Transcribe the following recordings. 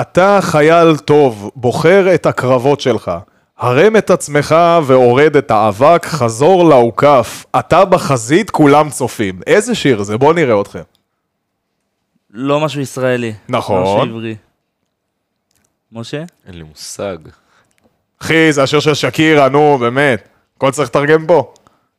אתה חייל טוב, בוחר את הקרבות שלך. הרם את עצמך והורד את האבק, חזור לאוכף. אתה בחזית, כולם צופים. איזה שיר זה? בואו נראה אתכם. לא משהו ישראלי. נכון. משהו עברי. משה? אין לי מושג. אחי, זה השיר של שקירה, נו, באמת. הכל צריך לתרגם פה.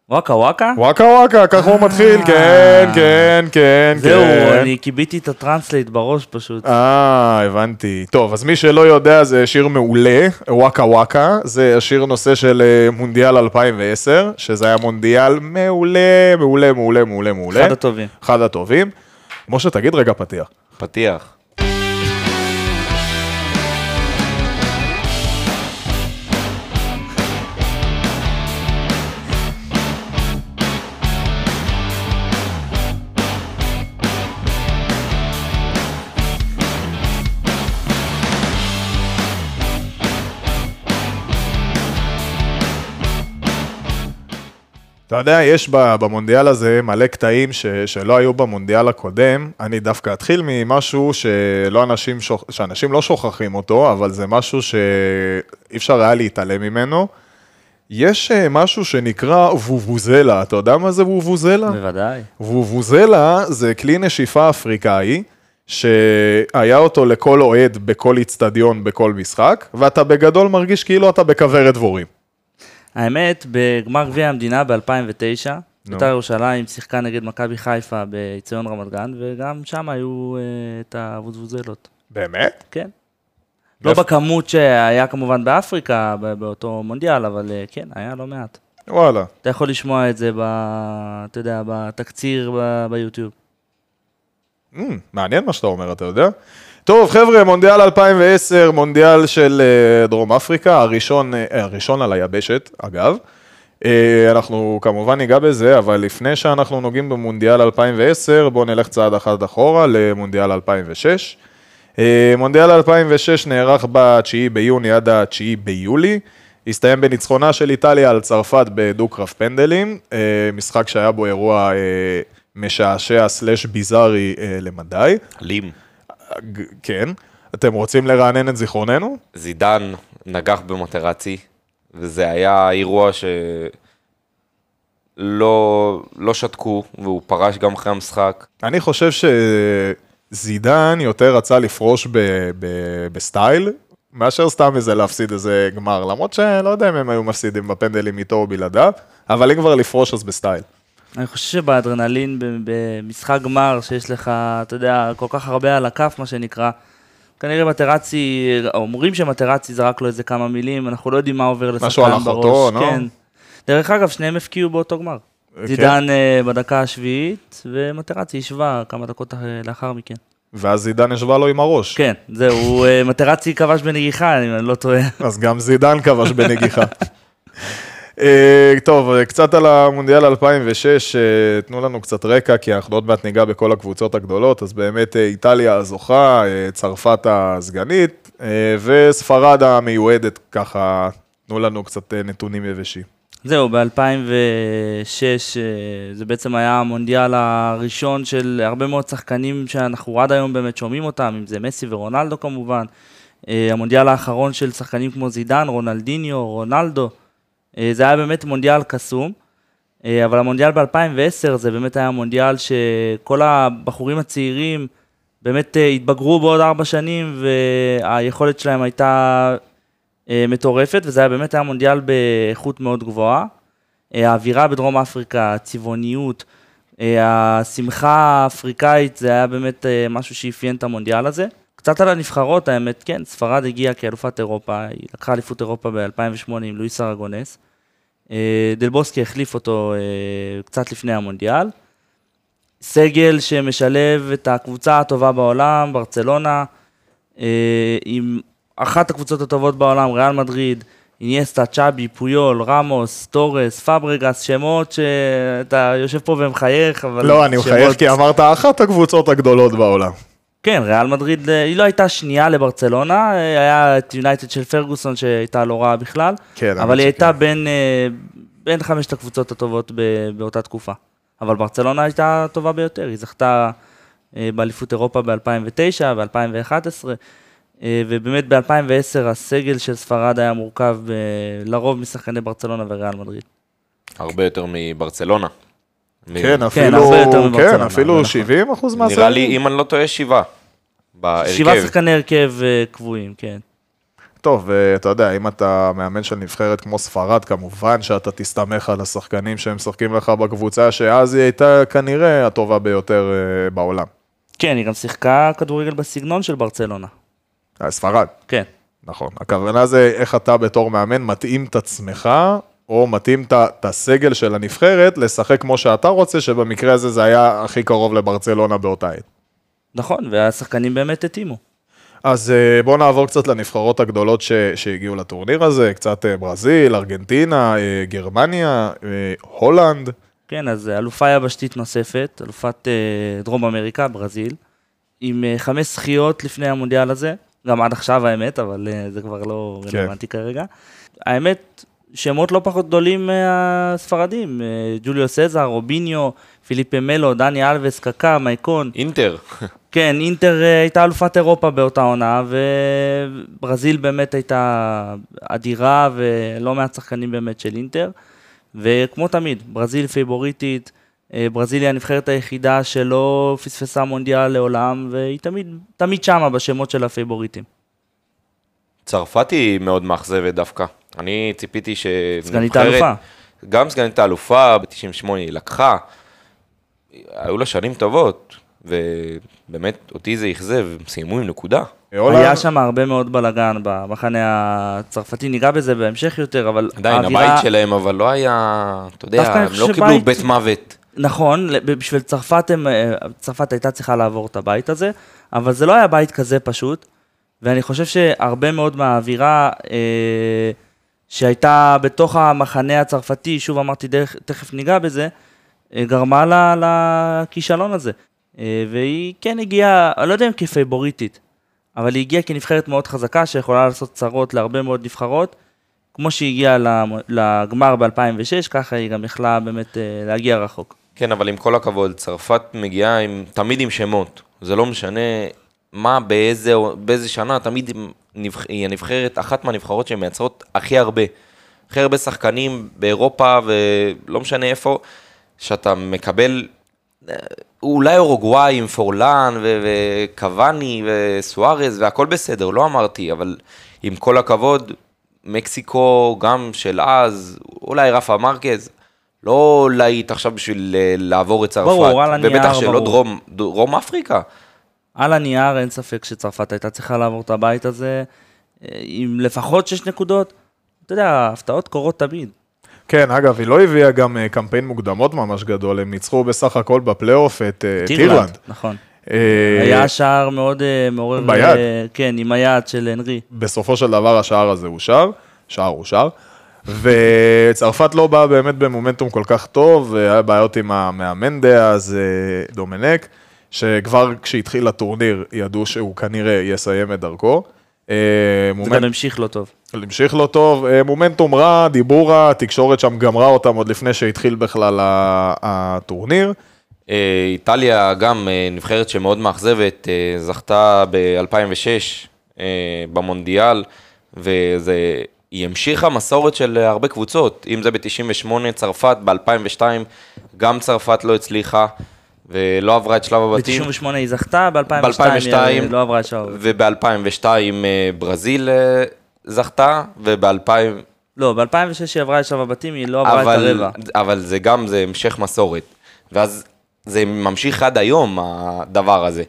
וואקה וואקה? וואקה וואקה, ככה הוא מתחיל, כן, כן, כן, זהו, כן. אני כיביתי את ה translate בראש פשוט. אה, הבנתי. טוב, אז מי שלא יודע, זה שיר מעולה, וואקה וואקה. זה השיר נושא של אה, מונדיאל 2010, שזה היה מונדיאל מעולה, מעולה, מעולה, מעולה, מעולה. אחד הטובים. אחד הטובים. משה, תגיד רגע פתיח. פתיח. אתה יודע, יש במונדיאל הזה מלא קטעים ש, שלא היו במונדיאל הקודם. אני דווקא אתחיל ממשהו שלא אנשים, שוכ... שאנשים לא שוכחים אותו, אבל זה משהו שאי אפשר היה להתעלם ממנו. יש אה, משהו שנקרא וובוזלה, אתה יודע מה זה וובוזלה? בוודאי. וובוזלה זה כלי נשיפה אפריקאי, שהיה אותו לכל אוהד בכל איצטדיון בכל משחק, ואתה בגדול מרגיש כאילו אתה בכוורת דבורים. האמת, בגמר גביע המדינה ב-2009, נו. בית"ר ירושלים שיחקה נגד מכבי חיפה באיצטדיון רמת גן, וגם שם היו אה, את הווזבוזלות. באמת? כן. לא יפה. בכמות שהיה כמובן באפריקה, באותו מונדיאל, אבל אה, כן, היה לא מעט. וואלה. אתה יכול לשמוע את זה, ב, אתה יודע, בתקציר ב- ביוטיוב. Mm, מעניין מה שאתה אומר, אתה יודע? טוב, חבר'ה, מונדיאל 2010, מונדיאל של אה, דרום אפריקה, הראשון, אה, הראשון על היבשת, אגב. אה, אנחנו כמובן ניגע בזה, אבל לפני שאנחנו נוגעים במונדיאל 2010, בואו נלך צעד אחד אחורה למונדיאל 2006. אה, מונדיאל 2006 נערך ב-9 ביוני עד ה-9 ביולי. הסתיים בניצחונה של איטליה על צרפת בדו-קרב פנדלים, משחק שהיה בו אירוע משעשע סלאש ביזארי למדי. אלים. כן. אתם רוצים לרענן את זיכרוננו? זידן נגח במטרצי, וזה היה אירוע שלא לא שתקו, והוא פרש גם אחרי המשחק. אני חושב שזידן יותר רצה לפרוש ב- ב- בסטייל, מאשר סתם איזה להפסיד איזה גמר, למרות שלא יודע אם הם היו מפסידים בפנדלים איתו או בלעדיו, אבל אם כבר לפרוש אז בסטייל. אני חושב שבאדרנלין, במשחק גמר, שיש לך, אתה יודע, כל כך הרבה על הכף, מה שנקרא, כנראה מטרצי, אומרים שמטרצי זרק לו איזה כמה מילים, אנחנו לא יודעים מה עובר לשחקן בראש. משהו על אחותו, נו. כן. דרך אגב, שניהם הפקיעו באותו גמר. כן. זידן אה, בדקה השביעית, ומטרצי השווה כמה דקות אה, לאחר מכן. ואז זידן השווה לו עם הראש. כן, זהו, אה, מטרצי כבש בנגיחה, אם אני לא טועה. אז גם זידן כבש בנגיחה. אה, טוב, אה, קצת על המונדיאל 2006, אה, תנו לנו קצת רקע, כי אנחנו עוד מעט ניגע בכל הקבוצות הגדולות, אז באמת איטליה הזוכה, צרפת הסגנית, וספרד המיועדת, ככה, תנו לנו קצת נתונים יבשים. זהו, ב-2006 זה בעצם היה המונדיאל הראשון של הרבה מאוד שחקנים שאנחנו עד היום באמת שומעים אותם, אם זה מסי ורונלדו כמובן. המונדיאל האחרון של שחקנים כמו זידן, רונלדיניו, רונלדו. אה, זה היה באמת מונדיאל קסום. אה, אבל המונדיאל ב-2010 זה באמת היה מונדיאל שכל הבחורים הצעירים באמת אה, התבגרו בעוד ארבע שנים והיכולת שלהם הייתה מטורפת, וזה היה באמת היה מונדיאל באיכות מאוד גבוהה. האווירה בדרום אפריקה, הצבעוניות, השמחה האפריקאית, זה היה באמת משהו שאפיין את המונדיאל הזה. קצת על הנבחרות, האמת, כן, ספרד הגיעה כאלופת אירופה, היא לקחה אליפות אירופה ב-2008 עם לואיס ארגונס. אה, דל בוסקה החליף אותו אה, קצת לפני המונדיאל. סגל שמשלב את הקבוצה הטובה בעולם, ברצלונה, אה, עם אחת הקבוצות הטובות בעולם, ריאל מדריד, אינייסטה, צ'אבי, פויול, רמוס, טורס, פאברגס, שמות שאתה יושב פה ומחייך, אבל... לא, אני שמות- מחייך כי אמרת אחת הקבוצות הגדולות בעולם. כן, ריאל מדריד, אה, היא לא הייתה שנייה לברצלונה, אה, היה את יונייטד של פרגוסון שהייתה לא רעה בכלל, כן, אבל היא. הייתה בין, אה, בין חמשת הקבוצות הטובות ב- באותה תקופה. אבל ברצלונה הייתה הטובה ביותר, היא זכתה באליפות אירופה ב-2009, ב-2011. אה, ובאמת ב-2010 הסגל של ספרד היה מורכב לרוב משחקני ברצלונה וריאל מדריד. הרבה יותר מברצלונה. כן, כן, אפילו, כן, אפילו נכון. 70 אחוז מהסגל. נראה לי, אם אני לא טועה, שבעה. שבעה שחקני הרכב אה, קבועים, כן. טוב, ואתה יודע, אם אתה מאמן של נבחרת כמו ספרד, כמובן שאתה תסתמך על השחקנים שהם משחקים לך בקבוצה, שאז היא הייתה כנראה הטובה ביותר אה, בעולם. כן, היא גם שיחקה כדורגל בסגנון של ברצלונה. אה, ספרד, כן. נכון. הכוונה זה איך אתה בתור מאמן מתאים את עצמך, או מתאים את הסגל של הנבחרת לשחק כמו שאתה רוצה, שבמקרה הזה זה היה הכי קרוב לברצלונה באותה עת. נכון, והשחקנים באמת התאימו. אז אה, בואו נעבור קצת לנבחרות הגדולות ש, שהגיעו לטורניר הזה, קצת אה, ברזיל, ארגנטינה, אה, גרמניה, הולנד. כן, אז אלופה יבשתית נוספת, אלופת דרום אמריקה, ברזיל, עם חמש זכיות לפני המונדיאל הזה, גם עד עכשיו האמת, אבל זה כבר לא כן. רלוונטי כרגע. האמת, שמות לא פחות גדולים מהספרדים, אה, ג'וליו סזר, רוביניו, פיליפה מלו, דני אלווס, קקה, מייקון. אינטר. כן, אינטר אה, הייתה אלופת אירופה באותה עונה, וברזיל באמת הייתה אדירה, ולא מעט שחקנים באמת של אינטר. וכמו תמיד, ברזיל פייבוריטית, אה, ברזיל היא הנבחרת היחידה שלא פספסה מונדיאל לעולם, והיא תמיד, תמיד שמה בשמות של הפייבוריטים. צרפת היא מאוד מאכזבת דווקא. אני ציפיתי ש... סגנית האלופה. גם סגנית האלופה, ב-98 היא לקחה. היו לה שנים טובות, ובאמת אותי זה אכזב, הם סיימו עם נקודה. היה שם הרבה מאוד בלאגן במחנה הצרפתי, ניגע בזה בהמשך יותר, אבל עדיין, האווירה- הבית שלהם, אבל לא היה, אתה יודע, הם חושב לא קיבלו שבית- בית מוות. נכון, בשביל צרפת, הם, אה, צרפת הייתה צריכה לעבור את הבית הזה, אבל זה לא היה בית כזה פשוט, ואני חושב שהרבה מאוד מהאווירה אה, שהייתה בתוך המחנה הצרפתי, שוב אמרתי, דרך, תכף ניגע בזה, אה, גרמה לה לכישלון הזה. אה, והיא כן הגיעה, אני לא יודע אם כפייבוריטית, אבל היא הגיעה כנבחרת מאוד חזקה, שיכולה לעשות צרות להרבה מאוד נבחרות. כמו שהיא הגיעה לגמר ב-2006, ככה היא גם יכלה באמת אה, להגיע רחוק. כן, אבל עם כל הכבוד, צרפת מגיעה עם, תמיד עם שמות. זה לא משנה מה, באיזה, באיזה שנה, תמיד היא הנבחרת, אחת מהנבחרות שמייצרות הכי הרבה. הכי הרבה שחקנים באירופה, ולא משנה איפה, שאתה מקבל, אה, אולי אורוגוואי עם פורלן, ו- וקוואני, וסוארז, והכל בסדר, לא אמרתי, אבל עם כל הכבוד, מקסיקו, גם של אז, אולי רפה מרקז, לא להיט עכשיו בשביל אה, לעבור את צרפת. ברור, על הנייר, ובטח שלא. דרום, דרום אפריקה. על הנייר אין ספק שצרפת הייתה צריכה לעבור את הבית הזה אה, עם לפחות שש נקודות. אתה יודע, הפתעות קורות תמיד. כן, אגב, היא לא הביאה גם אה, קמפיין מוקדמות ממש גדול, הם ניצחו בסך הכל בפלייאוף את אה, את אירלנד. נכון. אה, היה שער מאוד אה, מעורר... ביד. אה, כן, עם היד של הנרי. בסופו של דבר השער הזה אושר, שער אושר, וצרפת לא באה באמת במומנטום כל כך טוב, היה בעיות עם המאמן דאז, אה, דומנק, שכבר כשהתחיל הטורניר ידעו שהוא כנראה יסיים את דרכו. אה, זה. גם המשיך לא טוב. המשיך לא טוב, אה, מומנטום רע, דיבור רע, התקשורת שם גמרה אותם עוד לפני שהתחיל בכלל הטורניר. אה, איטליה גם נבחרת שמאוד מאכזבת, זכתה ב-2006 במונדיאל, והיא המשיכה מסורת של הרבה קבוצות, אם זה ב-98 צרפת, ב-2002 גם צרפת לא הצליחה ולא עברה את שלב הבתים. ב-98 היא זכתה, ב-2002 ב-2002 היא לא עברה את שער. וב-2002 אה, ברזיל אה, זכתה, וב-2000... לא, ב-2006 היא עברה את שלב הבתים, היא לא עברה את אבל, הרבע. אבל זה גם, זה המשך מסורת. ואז זה ממשיך עד היום, הדבר הזה.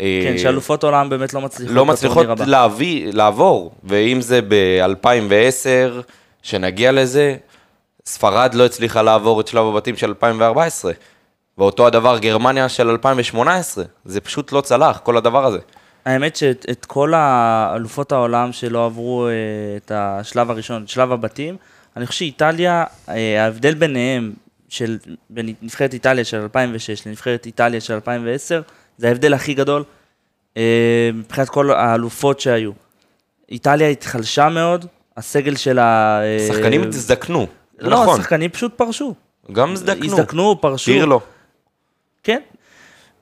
אה, כן, שאלופות עולם באמת לא מצליחות. לא מצליחות. להביא, לעבור, ואם זה ב-2010, שנגיע לזה, ספרד לא הצליחה לעבור את שלב הבתים של 2014, ואותו הדבר גרמניה של 2018, זה פשוט לא צלח, כל הדבר הזה. האמת שאת את כל האלופות העולם שלא עברו אה, את השלב הראשון, את שלב הבתים, אני חושב שאיטליה, אה, ההבדל ביניהם, של, בין נבחרת איטליה של 2006 לנבחרת איטליה של 2010, זה ההבדל הכי גדול אה, מבחינת כל האלופות שהיו. איטליה התחלשה מאוד, הסגל שלה... אה, שחקנים הזדקנו, לא, נכון, השחקנים פשוט פרשו. גם הזדקנו. הזדקנו, פרשו. פירלו. כן.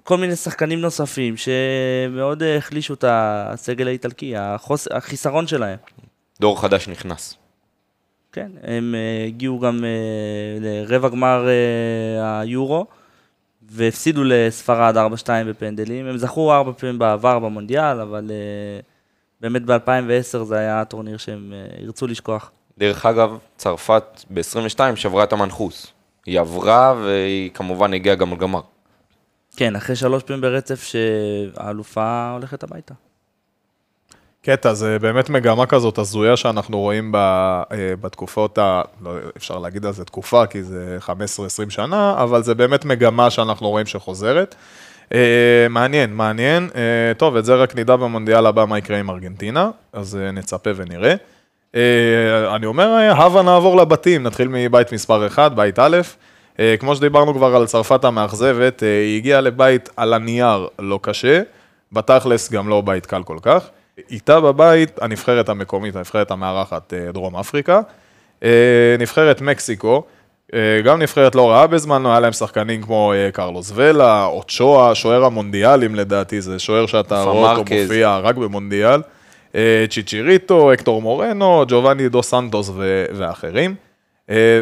כל מיני שחקנים נוספים שמאוד אה, החלישו את הסגל האיטלקי, החוס... החיסרון שלהם. דור חדש נכנס. כן, הם אה, הגיעו גם אה, לרבע גמר היורו, והפסידו לספרד 4-2 בפנדלים. הם זכו ארבע פעמים בעבר במונדיאל, אבל באמת ב-2010 זה היה הטורניר שהם ירצו לשכוח. דרך אגב, צרפת ב-22 שברה את המנחוס. היא עברה והיא כמובן הגיעה גם לגמר. כן, אחרי שלוש פעמים ברצף שהאלופה הולכת הביתה. קטע, זה באמת מגמה כזאת הזויה שאנחנו רואים ב, אה, בתקופות ה... לא אפשר להגיד על זה תקופה, כי זה 15-20 שנה, אבל זה באמת מגמה שאנחנו רואים שחוזרת. אה, מעניין, מעניין. אה, טוב, את זה רק נדע במונדיאל הבא מה יקרה עם ארגנטינה, אז נצפה ונראה. אני אומר, הבה נעבור לבתים, נתחיל מבית מספר 1, בית א'. כמו שדיברנו כבר על צרפת המאכזבת, היא הגיעה לבית על הנייר לא קשה, בתכלס גם לא בית קל כל כך. איתה בבית הנבחרת המקומית, הנבחרת המארחת אה, דרום אפריקה, אה, נבחרת מקסיקו, אה, גם נבחרת לא רעה בזמנו, היה להם שחקנים כמו קרלוס ולה, אוצ'ואה, שוער המונדיאלים לדעתי, זה שוער שאתה רואה אותו מופיע רק במונדיאל, צ'יצ'יריטו, אקטור מורנו, ג'ובאני דו סנטוס ואחרים.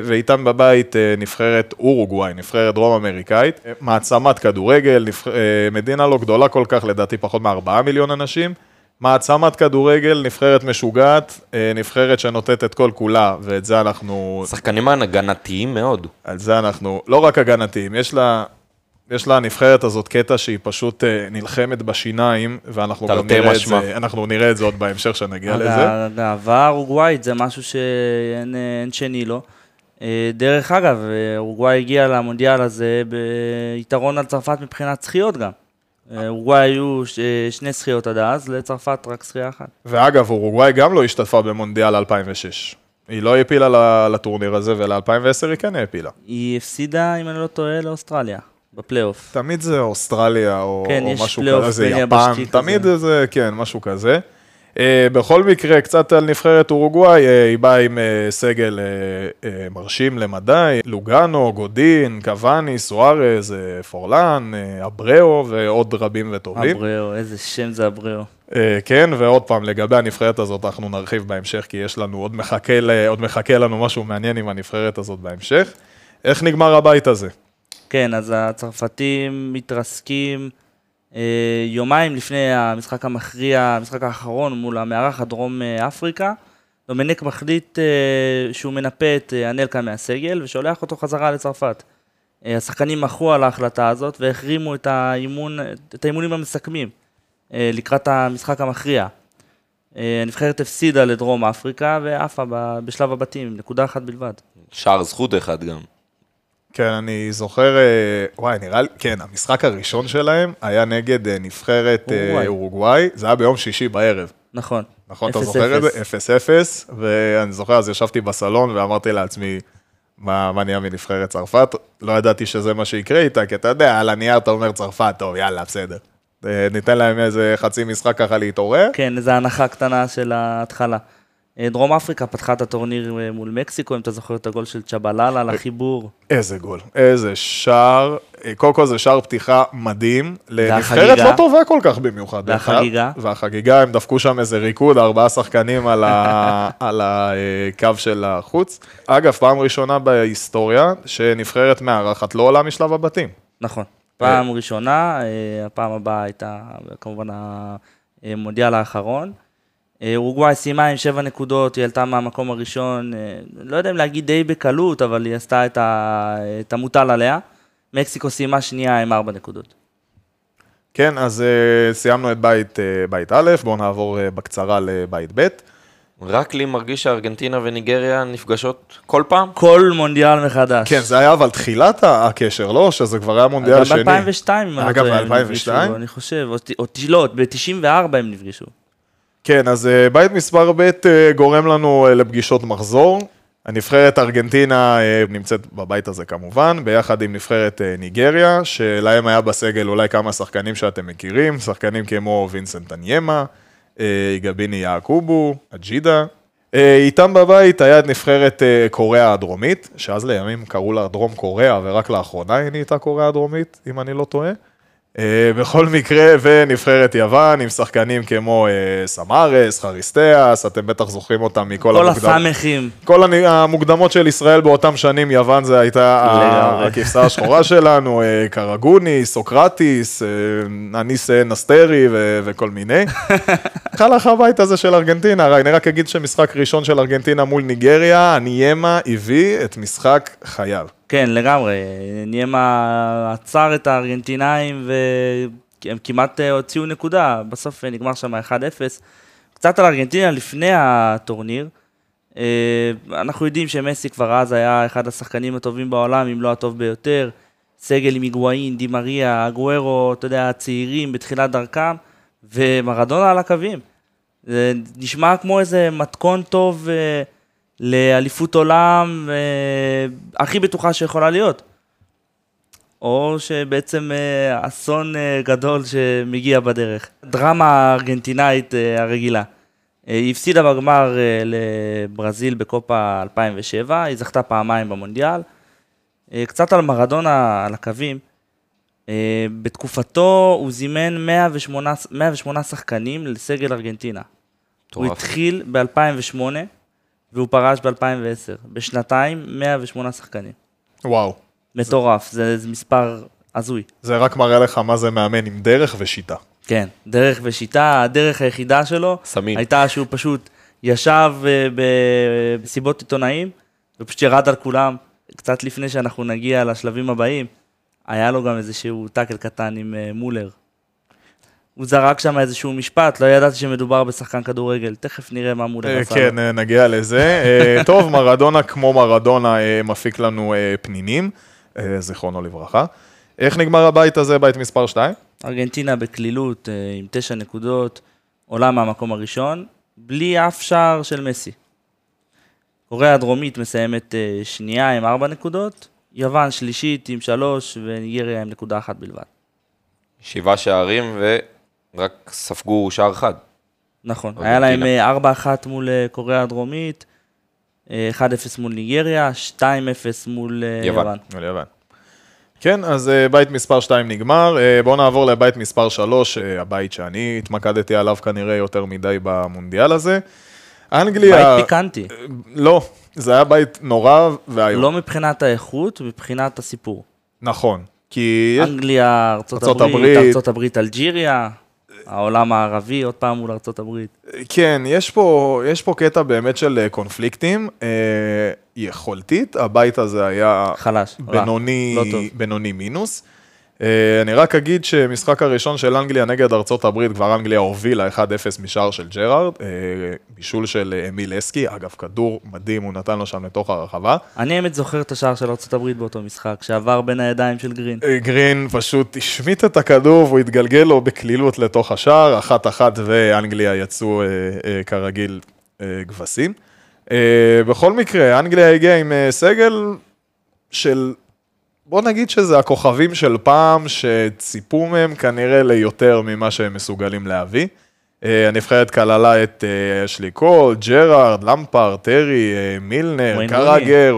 ואיתם בבית נבחרת אורוגוואי, נבחרת דרום אמריקאית, מעצמת כדורגל, מדינה לא גדולה כל כך, לדעתי פחות מארבעה מיליון אנשים. מעצמת כדורגל, נבחרת משוגעת, אה, נבחרת שנותנת את כל כולה, ואת זה אנחנו... שחקנים הגנתיים מאוד. על זה אנחנו, לא רק הגנתיים, יש לה, יש לה הנבחרת הזאת קטע שהיא פשוט אה, נלחמת בשיניים, ואנחנו גם נראה משמע. את זה, אנחנו נראה את זה עוד בהמשך שנגיע לזה. הגאווה האורוגוואית זה משהו שאין שני לו. אה, דרך אגב, אורוגוואי הגיע למונדיאל הזה ביתרון על צרפת מבחינת זכיות גם. אורוגוואי היו שני זכיות עד אז, לצרפת רק זכייה אחת. ואגב, אורוגוואי גם לא השתתפה במונדיאל 2006. היא לא העפילה לטורניר הזה, ול-2010 היא כן העפילה. היא הפסידה, אם אני לא טועה, לאוסטרליה, בפלייאוף. תמיד זה אוסטרליה או, כן, או משהו כזה, זה יפן, תמיד כזה. זה, כן, משהו כזה. Uh, בכל מקרה, קצת על נבחרת אורוגוואי, uh, היא באה עם uh, סגל מרשים למדי, לוגאנו, גודין, קוואני, סוארז, פורלן, אבראו ועוד רבים וטובים. אבראו, איזה שם זה אבראו. Uh, כן, ועוד פעם, לגבי הנבחרת הזאת אנחנו נרחיב בהמשך, כי יש לנו, עוד מחכה, עוד מחכה לנו משהו מעניין עם הנבחרת הזאת בהמשך. איך נגמר הבית הזה? כן, אז הצרפתים מתרסקים. אה, יומיים לפני המשחק המכריע, המשחק האחרון מול המארח הדרום אה, אפריקה, דומינק מחליט אה, שהוא מנפה את אנלקה מהסגל ושולח אותו חזרה לצרפת. השחקנים מחו על ההחלטה הזאת והחרימו את, האימון, את האימונים המסכמים לקראת המשחק המכריע. הנבחרת הפסידה לדרום אפריקה ועפה בשלב הבתים, נקודה אחת בלבד. שער זכות אחד גם. כן, אני זוכר, אה, וואי, נראה לי, כן, המשחק הראשון שלהם היה נגד אה, נבחרת אה, אורוגוואי, זה היה ביום שישי בערב. נכון. נכון, אתה זוכר את זה? 0-0, ואני זוכר, אז ישבתי בסלון ואמרתי לעצמי, מה, מה נהיה מנבחרת צרפת? לא ידעתי שזה מה שיקרה איתה, כי אתה יודע, על הנייר אתה אומר צרפת, טוב, יאללה, בסדר. ניתן להם איזה חצי משחק ככה להתעורר. כן, איזו הנחה קטנה של ההתחלה. אה, דרום אפריקה פתחה את הטורניר אה, מול מקסיקו, אם אתה זוכר את הגול של צ'בלאלה לחיבור. איזה גול, איזה שער. אה, קודם כל זה שער פתיחה מדהים. לנבחרת לא טובה כל כך במיוחד. והחגיגה. והחגיגה, הם דפקו שם איזה ריקוד, ארבעה שחקנים על, ה... על הקו של החוץ. אגב, פעם ראשונה בהיסטוריה שנבחרת מארחת לא עולה משלב הבתים. נכון. פעם ראשונה, הפעם הבאה הייתה כמובן המונדיאל האחרון. אה, אורוגוואי סיימה עם שבע נקודות, היא עלתה מהמקום הראשון, אה, לא יודע אם להגיד די בקלות, אבל היא עשתה את, ה, את המוטל עליה. מקסיקו סיימה שנייה עם ארבע נקודות. כן, אז uh, סיימנו את בית, uh, בית א', בואו נעבור uh, בקצרה לבית ב'. רק לי מרגיש שארגנטינה וניגריה נפגשות כל פעם? כל מונדיאל מחדש. כן, זה היה אבל תחילת הקשר, לא? שזה כבר היה מונדיאל שני. גם ב-2002, אגב, ב-2002? אני חושב, או, או לא, ב-94 הם נפגשו. כן, אז אה, בית מספר ב' אה, גורם לנו אה, לפגישות מחזור. הנבחרת ארגנטינה נמצאת בבית הזה כמובן, ביחד עם נבחרת ניגריה, שלהם היה בסגל אולי כמה שחקנים שאתם מכירים, שחקנים כמו וינסנט אניימה, יגביני יעקובו, אג'ידה. איתם בבית היה את נבחרת קוריאה הדרומית, שאז לימים קראו לה דרום קוריאה, ורק לאחרונה היא נהייתה קוריאה הדרומית, אם אני לא טועה. אה, בכל מקרה, ונבחרת יוון עם שחקנים כמו אה, סמארס, חריסטיאס, אתם בטח זוכרים אותם מכל כל המוקדם- הסמכים. כל המוקדמות של ישראל באותם שנים, יוון זה הייתה. הכבשה השחורה שלנו, אה, קרגוני, סוקרטיס, אניס נסטרי ו- וכל מיני. הלך הבית הזה של ארגנטינה, אני רק אגיד שמשחק ראשון של ארגנטינה מול ניגריה, הניימה הביא את משחק חייו. כן, לגמרי. ניימה עצר את הארגנטינאים והם כמעט אה, הוציאו נקודה. בסוף אה, נגמר שם 1-0. קצת על ארגנטינה לפני הטורניר. אה, אנחנו יודעים שמסי כבר אז היה אחד השחקנים הטובים בעולם, אם לא הטוב ביותר. סגל עם היגואין, די מריה, אגוארו, אתה יודע, הצעירים בתחילת דרכם, ומרדונה על הקווים. זה נשמע כמו איזה מתכון טוב לאליפות עולם אה, הכי בטוחה שיכולה להיות. או שבעצם אה, אסון אה, גדול שמגיע בדרך. דרמה ארגנטינאית אה, הרגילה. אה, היא הפסידה בגמר אה, לברזיל בקופה 2007, היא זכתה פעמיים במונדיאל. אה, קצת על מרדונה על הקווים. אה, בתקופתו הוא זימן 108, 108 שחקנים לסגל ארגנטינה. הוא מטורף. התחיל ב-2008 והוא פרש ב-2010. בשנתיים 108 שחקנים. וואו, מטורף, זה, זה מספר הזוי. זה רק מראה לך מה זה מאמן עם דרך ושיטה. כן, דרך ושיטה, הדרך היחידה שלו סמים. הייתה שהוא פשוט ישב אה, במסיבות עיתונאים ופשוט ירד על כולם. קצת לפני שאנחנו נגיע לשלבים הבאים, היה לו גם איזשהו טאקל קטן עם אה, מולר. הוא זרק שם איזשהו משפט, לא ידעתי שמדובר בשחקן כדורגל, תכף נראה מה מולר אה, עשה כן, לו. אה, נגיע לזה. אה, טוב, מרדונה כמו מרדונה אה, מפיק לנו אה, פנינים, אה, זיכרונו לברכה. איך נגמר הבית הזה, בית מספר 2? ארגנטינה בקלילות, אה, עם תשע נקודות, עולה מהמקום הראשון, בלי אף שער של מסי. קוריאה הדרומית מסיימת אה, שנייה עם ארבע נקודות, יוון שלישית עם שלוש, וניגריה עם נקודה אחת בלבד. שבעה שערים ורק ספגו שער אחד. נכון. היה להם אה, ארבע אחת מול אה, קוריאה הדרומית, אה, 1-0 מול ניגריה, 2-0 מול אה, יוון. על יוון. כן, אז אה, בית מספר 2 נגמר. אה, בואו נעבור לבית מספר 3, הבית שאני התמקדתי עליו כנראה יותר מדי במונדיאל הזה. אנגליה... בית פיקנטי, לא, זה היה בית נורא ואיום. לא מבחינת האיכות, מבחינת הסיפור. נכון, כי. אנגליה, ארצות ארצות הברית, הברית. ארצות הברית, אלג'יריה, העולם הערבי, עוד פעם מול הברית. כן, יש פה, יש פה קטע באמת של אה, קונפליקטים. אה, יכולתית, הבית הזה היה חלש, רע, בינוני, לא טוב. בינוני מינוס. אה, אני רק אגיד שמשחק הראשון של אנגליה נגד ארצות הברית, כבר אנגליה הובילה 1-0 משער של ג'רארד, אה, בישול של אה, אמיל אסקי, אגב, כדור מדהים, הוא נתן לו שם לתוך הרחבה. אני האמת זוכר את השער של ארה"ב באותו משחק, שעבר בין הידיים של גרין. אה, גרין פשוט השמיט את הכדור והוא התגלגל לו בקלילות לתוך השער, אחת-אחת ואנגליה יצאו אה, אה, כרגיל אה, כבשים. אה, בכל מקרה, אנגליה הגיעה עם אה, סגל של, בוא נגיד שזה הכוכבים של פעם, שציפו מהם כנראה ליותר ממה שהם מסוגלים להביא. אה, הנבחרת כללה את אה, אשלי קול, ג'רארד, למפארד, טרי, אה, מילנר, קראגר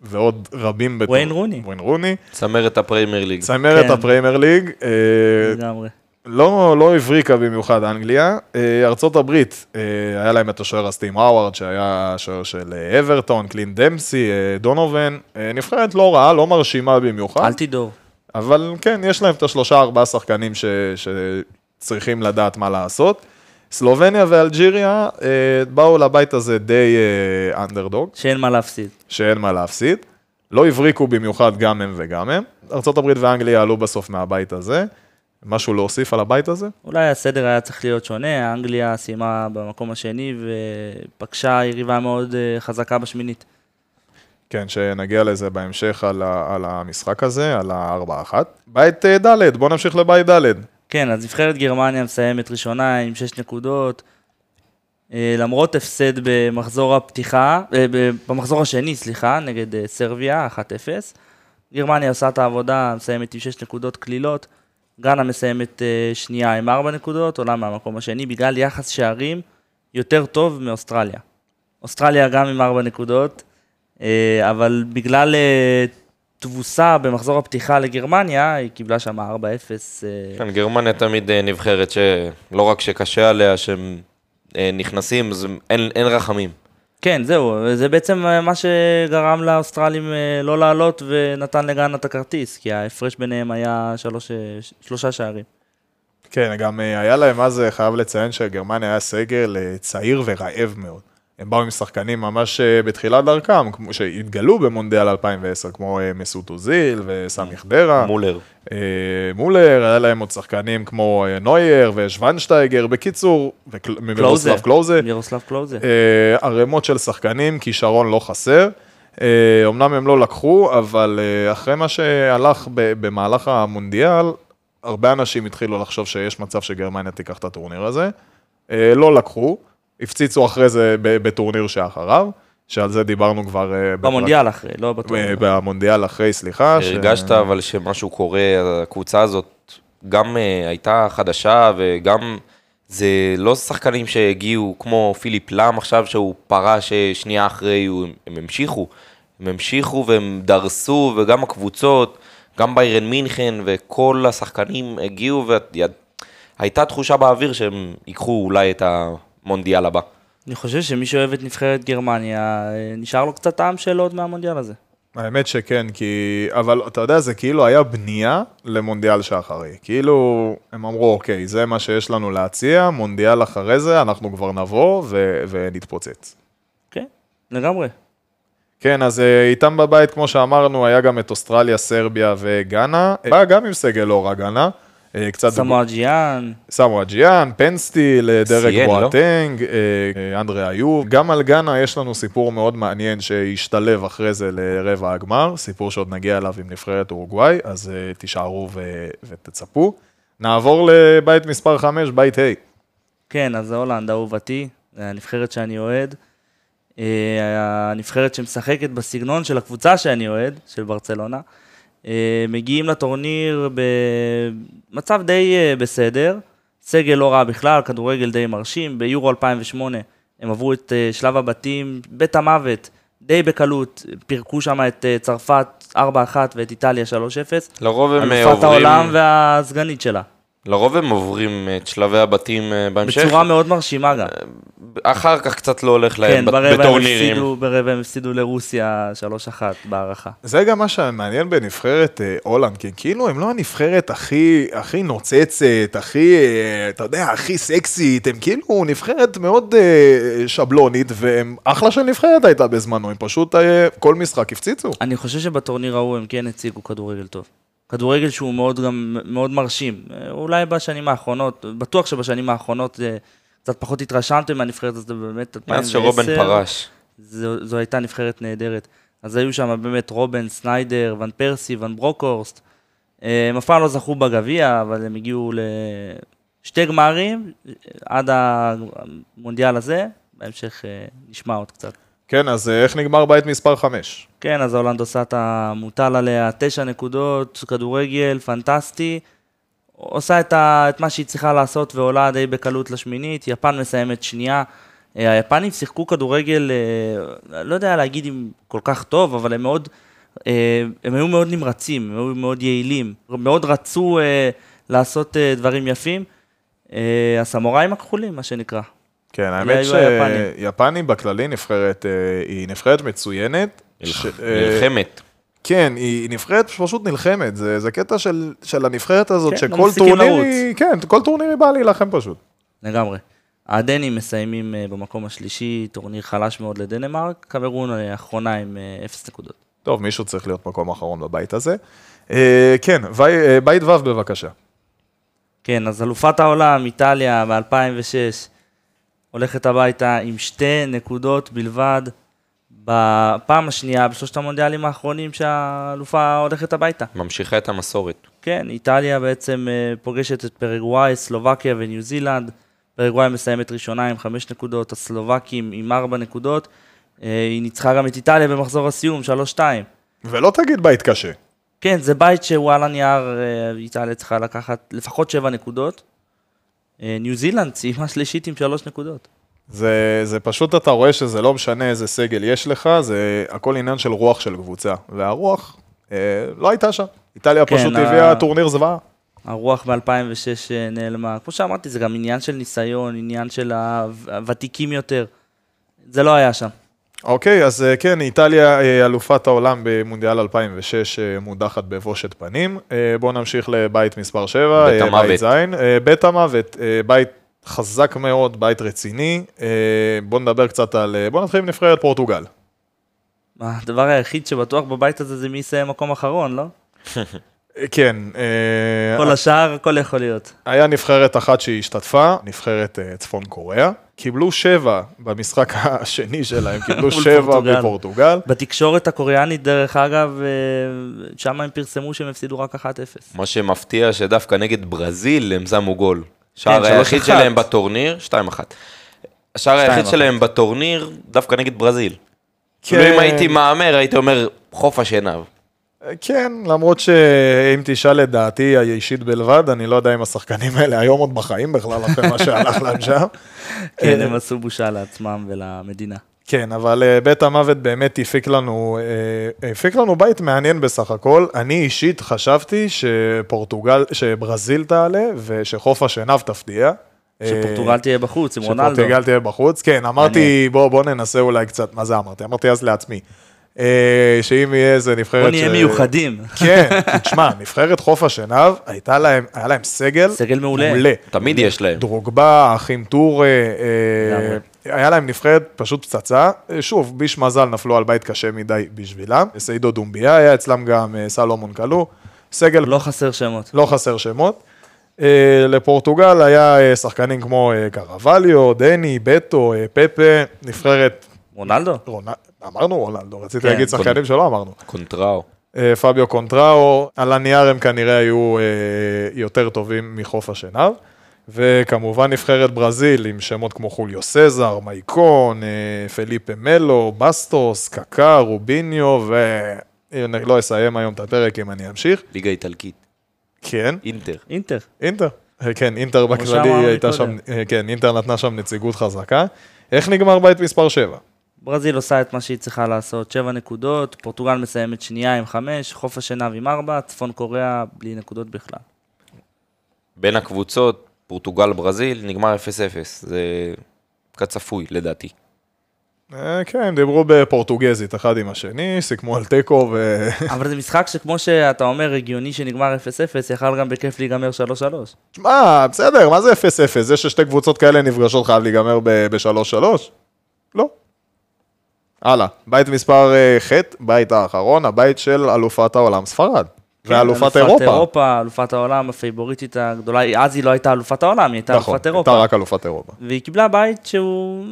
ועוד רבים. בתור- וויין רוני. וויין רוני. צמרת הפרמייר ליג. צמרת כן. הפרמייר ליג, לגמרי. לא, לא הבריקה במיוחד אנגליה. אה, ארצות הברית, אה, היה להם את השוער טים האווארד, שהיה השוער של אה, אברטון, קלינט דמפסי, אה, דונובן. נבחרת לא רעה, לא מרשימה במיוחד, אלטידור. אבל כן, יש להם את השלושה ארבעה שחקנים ש, שצריכים לדעת מה לעשות. סלובניה ואלג'יריה אה, באו לבית הזה די אה, אנדרדוג. שאין מה להפסיד. שאין מה להפסיד. לא הבריקו במיוחד גם הם וגם הם. ארה"ב ואנגליה עלו בסוף מהבית הזה. משהו להוסיף על הבית הזה? אולי הסדר היה צריך להיות שונה, אנגליה סיימה במקום השני ופגשה יריבה מאוד אה, חזקה בשמינית. כן, שנגיע לזה בהמשך על, ה, על המשחק הזה, על ה-4-1. בית אה, ד', בואו נמשיך לבית ד'. כן, אז נבחרת גרמניה מסיימת ראשונה עם 6 נקודות. אה, למרות הפסד במחזור הפתיחה, במחזור השני, סליחה, נגד סרביה, 1-0. גרמניה עושה את העבודה, מסיימת עם 6 נקודות קלילות. גאנה מסיימת אה, שנייה עם 4 נקודות, עולה מהמקום השני, בגלל יחס שערים יותר טוב מאוסטרליה. אוסטרליה גם עם 4 נקודות, אה, אבל בגלל אה, תבוסה במחזור הפתיחה לגרמניה, היא קיבלה שם 4-0. אה, כן, גרמניה תמיד נבחרת שלא רק שקשה עליה, שהם נכנסים, אין, אין רחמים. כן, זהו, זה בעצם אה, מה שגרם לאוסטרלים אה, לא לעלות ונתן לגאנה את הכרטיס, כי ההפרש ביניהם היה שלוש, אה, שלושה שערים. כן, גם היה להם אז, חייב לציין שגרמניה היה סגל צעיר ורעב מאוד. הם באו עם שחקנים ממש אה, בתחילת דרכם, כמו שהתגלו במונדיאל 2010, כמו אה, מסות אוזיל וסמי חדרה. מולר. אה, מולר, היה להם עוד שחקנים כמו נוייר ושוונשטייגר, בקיצור, ומרוסלב קלוזה. מירוסלב קלוזה. ערימות של שחקנים, כישרון לא חסר. אמנם הם לא לקחו, אבל אחרי מה שהלך במהלך המונדיאל, הרבה אנשים התחילו לחשוב שיש מצב שגרמניה תיקח את הטורניר הזה. לא לקחו, הפציצו אחרי זה בטורניר שאחריו, שעל זה דיברנו כבר... אה, בפרק- במונדיאל אחרי, לא. אה, במונדיאל אחרי, סליחה. ש- הרגשת אבל שמשהו קורה, הקבוצה הזאת גם uh, הייתה חדשה וגם זה לא שחקנים שהגיעו כמו פיליפ לאם עכשיו שהוא פרש אה, שנייה אחרי, הם המשיכו, הם המשיכו והם דרסו וגם הקבוצות, גם ביירן מינכן וכל השחקנים הגיעו והייתה תחושה באוויר שהם ייקחו אולי את המונדיאל הבא. אני חושב שמי שאוהב את נבחרת גרמניה, אה, נשאר לו קצת טעם של עוד מהמונדיאל הזה. האמת שכן, כי... אבל אתה יודע, זה כאילו היה בנייה למונדיאל שאחרי. כאילו, הם אמרו, אוקיי, זה מה שיש לנו להציע, מונדיאל אחרי זה, אנחנו כבר נבוא ו... ונתפוצץ. כן, לגמרי. כן, אז אה, איתם בבית, כמו שאמרנו, היה גם את אוסטרליה, סרביה וגאנה. באה גם עם סגל לא רע גאנה. אה, קצת... אסמואה ג'יאן, אסמואה ג'יאן, פנסטיל, דרק לא? בואטנג, אה, אנדרי איוב. גם על גאנה יש לנו סיפור מאוד מעניין שהשתלב אחרי זה לרבע הגמר, סיפור שעוד נגיע אליו עם נבחרת אורוגוואי, אז תישארו ו- ותצפו. נעבור לבית מספר 5, בית ה'. כן, אז הולנד, אהובתי, הנבחרת שאני אוהד. הנבחרת שמשחקת בסגנון של הקבוצה שאני אוהד, של ברצלונה. אה, מגיעים לטורניר במצב די אה, בסדר, סגל לא רע בכלל, כדורגל די מרשים. ביורו 2008 הם עברו את אה, שלב הבתים, בית המוות, די בקלות, פירקו שם את צרפת 4-1 ואת איטליה 3-0. לרוב הם אה, אלופת עוברים, העולם והסגנית שלה. לרוב הם עוברים את שלבי הבתים אה, בהמשך. בצורה מאוד מרשימה גם. אחר כך קצת לא הולך כן, להם הם בטורנירים. הפסידו, ברבע הם הפסידו לרוסיה 3-1 בהערכה. זה גם מה שמעניין בנבחרת אה, הולנד, כי כאילו הם לא הנבחרת הכי, הכי נוצצת, הכי, אה, אתה יודע, הכי סקסית, הם כאילו נבחרת מאוד אה, שבלונית, והם אחלה של נבחרת הייתה בזמנו, הם פשוט אה, כל משחק הפציצו. אני חושב שבטורניר ההוא הם כן הציגו כדורגל טוב. כדורגל שהוא מאוד גם, מאוד מרשים. אולי בשנים האחרונות, בטוח שבשנים האחרונות קצת פחות התרשמתם מהנבחרת הזאת, באמת 2010. מאז שרובן פרש. זו, זו הייתה נבחרת נהדרת. אז היו שם באמת רובן, סניידר, ון פרסי, ון ברוקהורסט. הם אף פעם לא זכו בגביע, אבל הם הגיעו לשתי גמרים עד המונדיאל הזה. בהמשך אה, נשמע עוד קצת. כן, אז אה, איך נגמר בית מספר 5? כן, אז הולנד עושה את המוטל עליה, תשע נקודות, כדורגל, פנטסטי. עושה את, ה, את מה שהיא צריכה לעשות ועולה די בקלות לשמינית. יפן מסיימת שנייה. אה, היפנים שיחקו כדורגל, אה, לא יודע להגיד אם כל כך טוב, אבל הם מאוד, הם היו מאוד נמרצים, הם היו מאוד יעילים. מאוד רצו לעשות דברים יפים. הסמוראים הכחולים, מה שנקרא. כן, האמת היפנים. שיפנים בכללי נבחרת, אה, היא נבחרת מצוינת. אה, נלחמת. כן, היא נבחרת שפשוט נלחמת, זה, זה קטע של, של הנבחרת הזאת, כן, לא שכל טורניר, כן, כל טורניר היא באה להילחם פשוט. לגמרי. הדנים מסיימים אה, במקום השלישי, טורניר חלש מאוד לדנמרק, קמרון האחרונה עם אפס נקודות. טוב, מישהו צריך להיות מקום אחרון בבית הזה. אה, כן, וי, בית ו' בבקשה. כן, אז אלופת העולם, איטליה, ב-2006, הולכת הביתה עם שתי נקודות בלבד, בפעם השנייה בשלושת המונדיאלים האחרונים שהאלופה הולכת הביתה. ממשיכה את המסורת. כן, איטליה בעצם אה, פוגשת את פרגוואי, סלובקיה וניו זילנד. פרגוואי מסיימת ראשונה עם חמש נקודות, הסלובקים עם ארבע נקודות. אה, היא ניצחה גם את איטליה במחזור הסיום, שלוש-שתיים. ולא תגיד בית קשה. כן, זה בית שהוא על הנייר, אה, איטליה צריכה לקחת לפחות שבע נקודות. אה, ניו זילנד סיימה שלישית עם שלוש נקודות. זה, זה פשוט, אתה רואה שזה לא משנה איזה סגל יש לך, זה הכל עניין של רוח של קבוצה. והרוח אה, לא הייתה שם. איטליה כן, פשוט ה- הביאה טורניר זוועה. הרוח ב-2006 נעלמה. כמו שאמרתי, זה גם עניין של ניסיון, עניין של הוותיקים יותר. זה לא היה שם. אוקיי, אז אה, כן, איטליה אה, אלופת העולם במונדיאל 2006 אה, מודחת בבושת פנים. בואו נמשיך לבית מספר 7, בית המוות. בית המוות, בית חזק מאוד, בית רציני. בואו נדבר קצת על, בואו נתחיל עם נבחרת פורטוגל. הדבר היחיד שבטוח בבית הזה זה מי יסיים מקום אחרון, לא? אה, כן, אה, כל השאר, הכל יכול להיות. היה נבחרת אחת שהשתתפה, נבחרת אה, צפון קוריאה. קיבלו שבע במשחק השני שלהם, קיבלו שבע פורטוגל. בפורטוגל. בתקשורת הקוריאנית, דרך אגב, אה, שם הם פרסמו שהם הפסידו רק 1-0. מה שמפתיע שדווקא נגד ברזיל הם שמו גול. שער כן, היחיד 3-1. שלהם בטורניר, 2-1. השער היחיד 2-1. שלהם בטורניר, דווקא נגד ברזיל. כן. כאילו אם הייתי מהמר, הייתי אומר, חוף השנהב. כן, למרות שאם תשאל את דעתי האישית בלבד, אני לא יודע אם השחקנים האלה היום עוד בחיים בכלל, אחרי מה שהלך להם שם. כן, אה, הם עשו בושה לעצמם ולמדינה. כן, אבל אה, בית המוות באמת הפיק לנו, אה, הפיק לנו בית מעניין בסך הכל. אני אישית חשבתי שפורטוגל, שברזיל תעלה ושחוף השנהב תפתיע. שפורטוגל תהיה בחוץ עם רונלדו. שפורטוגל תהיה בחוץ, כן, אמרתי, בוא, בוא ננסה אולי קצת, מה זה אמרתי? אמרתי אז לעצמי. אה, שאם יהיה איזה נבחרת... בוא נהיה מיוחדים. כן, תשמע, נבחרת חוף השנהב, הייתה להם, היה להם סגל, סגל מעולה. מעולה. תמיד יש להם. דרוגבה, אחים טור, אה. היה להם נבחרת פשוט פצצה. אה, שוב, ביש מזל נפלו על בית קשה מדי בשבילם. סעידו דומביה היה אצלם גם סלומון כלוא. סגל לא חסר שמות. לא חסר שמות. אה, לפורטוגל היה שחקנים כמו קרווליו, דני, בטו, פפה, נבחרת, רונלדו? רונ- אמרנו רונלדו, רציתי כן. להגיד שחקנים שלא אמרנו. קונטראו. אה, פביו קונטראו, על הנייר הם כנראה היו אה, יותר טובים מחוף השנהב. וכמובן נבחרת ברזיל עם שמות כמו חוליו סזר, מייקון, אה, פליפה מלו, באסטוס, קקה, רוביניו, ואני לא אסיים היום את הפרק אם אני אמשיך. ליגה איטלקית. כן, אינטר. אינטר. אינטר. כן, אינטר בכללי הייתה שם, כן, אינטר נתנה שם נציגות חזקה. איך נגמר בית מספר 7? ברזיל עושה את מה שהיא צריכה לעשות, שבע נקודות, פורטוגל מסיימת שנייה עם חמש, חוף השנהב עם ארבע, צפון קוריאה בלי נקודות בכלל. בין הקבוצות, פורטוגל, ברזיל, נגמר 0-0. זה כצפוי, לדעתי. אה, כן, דיברו בפורטוגזית אחד עם השני, סיכמו על תיקו ו... אבל זה משחק שכמו שאתה אומר, הגיוני שנגמר 0-0, יכל גם בכיף להיגמר 3-3. שמע, בסדר, מה זה 0-0? זה ששתי קבוצות כאלה נפגשות חייב להיגמר ב-3-3? לא. הלאה, בית מספר אה, ח', בית האחרון, הבית של אלופת העולם ספרד. ואלופת כן, אלופת אירופה. אירופה, אלופת העולם, הפייבוריטית הגדולה, אז היא לא הייתה אלופת העולם, היא הייתה נכון, אלופת הייתה אירופה. רק אלופת אירופה. והיא קיבלה בית שהוא,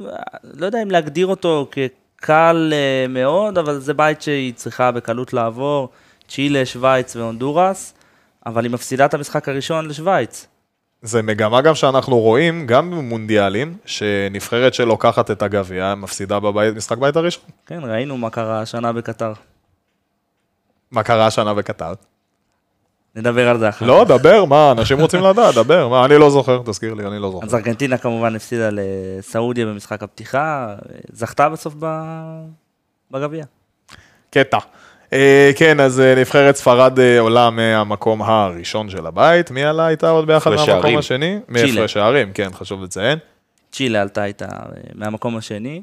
לא יודע אם להגדיר אותו כקל אה, מאוד, אבל זה בית שהיא צריכה בקלות לעבור, צ'ילה, שווייץ והונדורס, אבל היא מפסידה את המשחק הראשון לשווייץ. זה מגמה גם שאנחנו רואים, גם במונדיאלים, שנבחרת שלוקחת את הגביע, מפסידה בבית, משחק בית הראשון. כן, ראינו מה קרה השנה בקטר. מה קרה השנה בקטר? נדבר על זה אחר לא, דבר, מה, אנשים רוצים לדעת, דבר, מה, אני לא זוכר, תזכיר לי, אני לא זוכר. אז ארגנטינה כמובן הפסידה לסעודיה במשחק הפתיחה, זכתה בסוף ב- בגביע. קטע. אה, כן, אז אה, נבחרת ספרד אה, עולה מהמקום הראשון של הבית. מי עלה איתה עוד ביחד מהמקום. השני? צ'ילה. מהפרש שערים, כן, חשוב לציין. צ'ילה עלתה איתה מהמקום השני,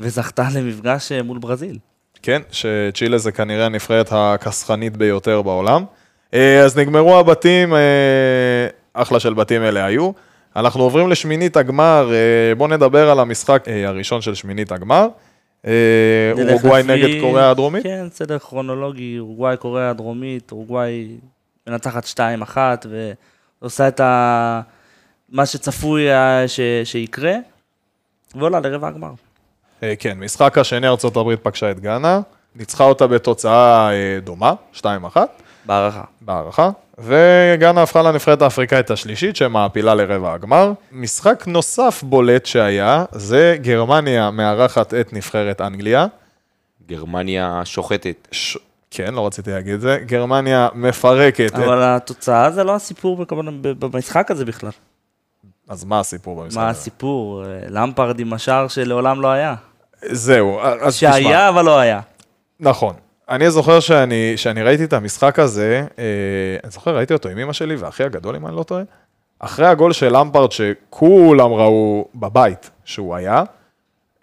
וזכתה למפגש מול ברזיל. כן, שצ'ילה זה כנראה הנבחרת הכסחנית ביותר בעולם. אז נגמרו הבתים, אה, אחלה של בתים אלה היו. אנחנו עוברים לשמינית הגמר, בואו נדבר על המשחק הראשון של שמינית הגמר. אה, אורוגוואי נגד קוריאה הדרומית? כן, סדר כרונולוגי, אורוגוואי, קוריאה הדרומית, אורוגוואי מנצחת 2-1 ועושה את ה... מה שצפוי היה ש... שיקרה, ועולה לרבע הגמר. אה, כן, משחק השני ארה"ב פגשה את גאנה, ניצחה אותה בתוצאה אה, דומה, 2-1. בהערכה. בהערכה, וגאנה הפכה לנבחרת האפריקאית השלישית שמעפילה לרבע הגמר. משחק נוסף בולט שהיה, זה גרמניה מארחת את נבחרת אנגליה. גרמניה שוחטת. ש... כן, לא רציתי להגיד את זה, גרמניה מפרקת את... אבל התוצאה זה לא הסיפור במשחק הזה בכלל. אז מה הסיפור במשחק מה הזה? הסיפור? אה, למפרד עם השער שלעולם לא היה. זהו, אז תשמע. שהיה אבל לא היה. נכון. אני זוכר שאני, שאני ראיתי את המשחק הזה, אה, אני זוכר, ראיתי אותו עם אמא שלי ואחי הגדול, אם אני לא טועה. אחרי הגול של למפרד, שכולם ראו בבית שהוא היה,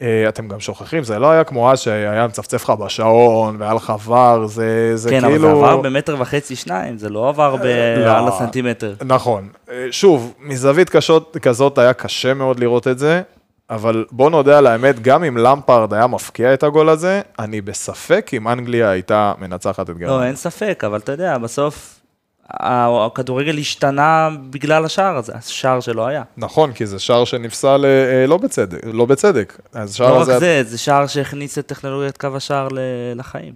אה, אתם גם שוכחים, זה לא היה כמו אז שהיה מצפצף לך בשעון והיה לך ור, זה, זה כן, כאילו... אבל זה עבר במטר וחצי, שניים, זה לא עבר ב- לא. על הסנטימטר. נכון. אה, שוב, מזווית קשות, כזאת היה קשה מאוד לראות את זה, אבל בוא נודה על האמת, גם אם למפרד היה מפקיע את הגול הזה, אני בספק אם אנגליה הייתה מנצחת את לא, גרמניה. אין ספק, אבל אתה יודע, בסוף הכדורגל השתנה בגלל השער הזה, השער שלא היה. נכון, כי זה שער שנפסל אה, אה, לא בצדק, לא בצדק. לא רק. זה, זה שער שהכניס את טכנולוגיית קו השער לחיים.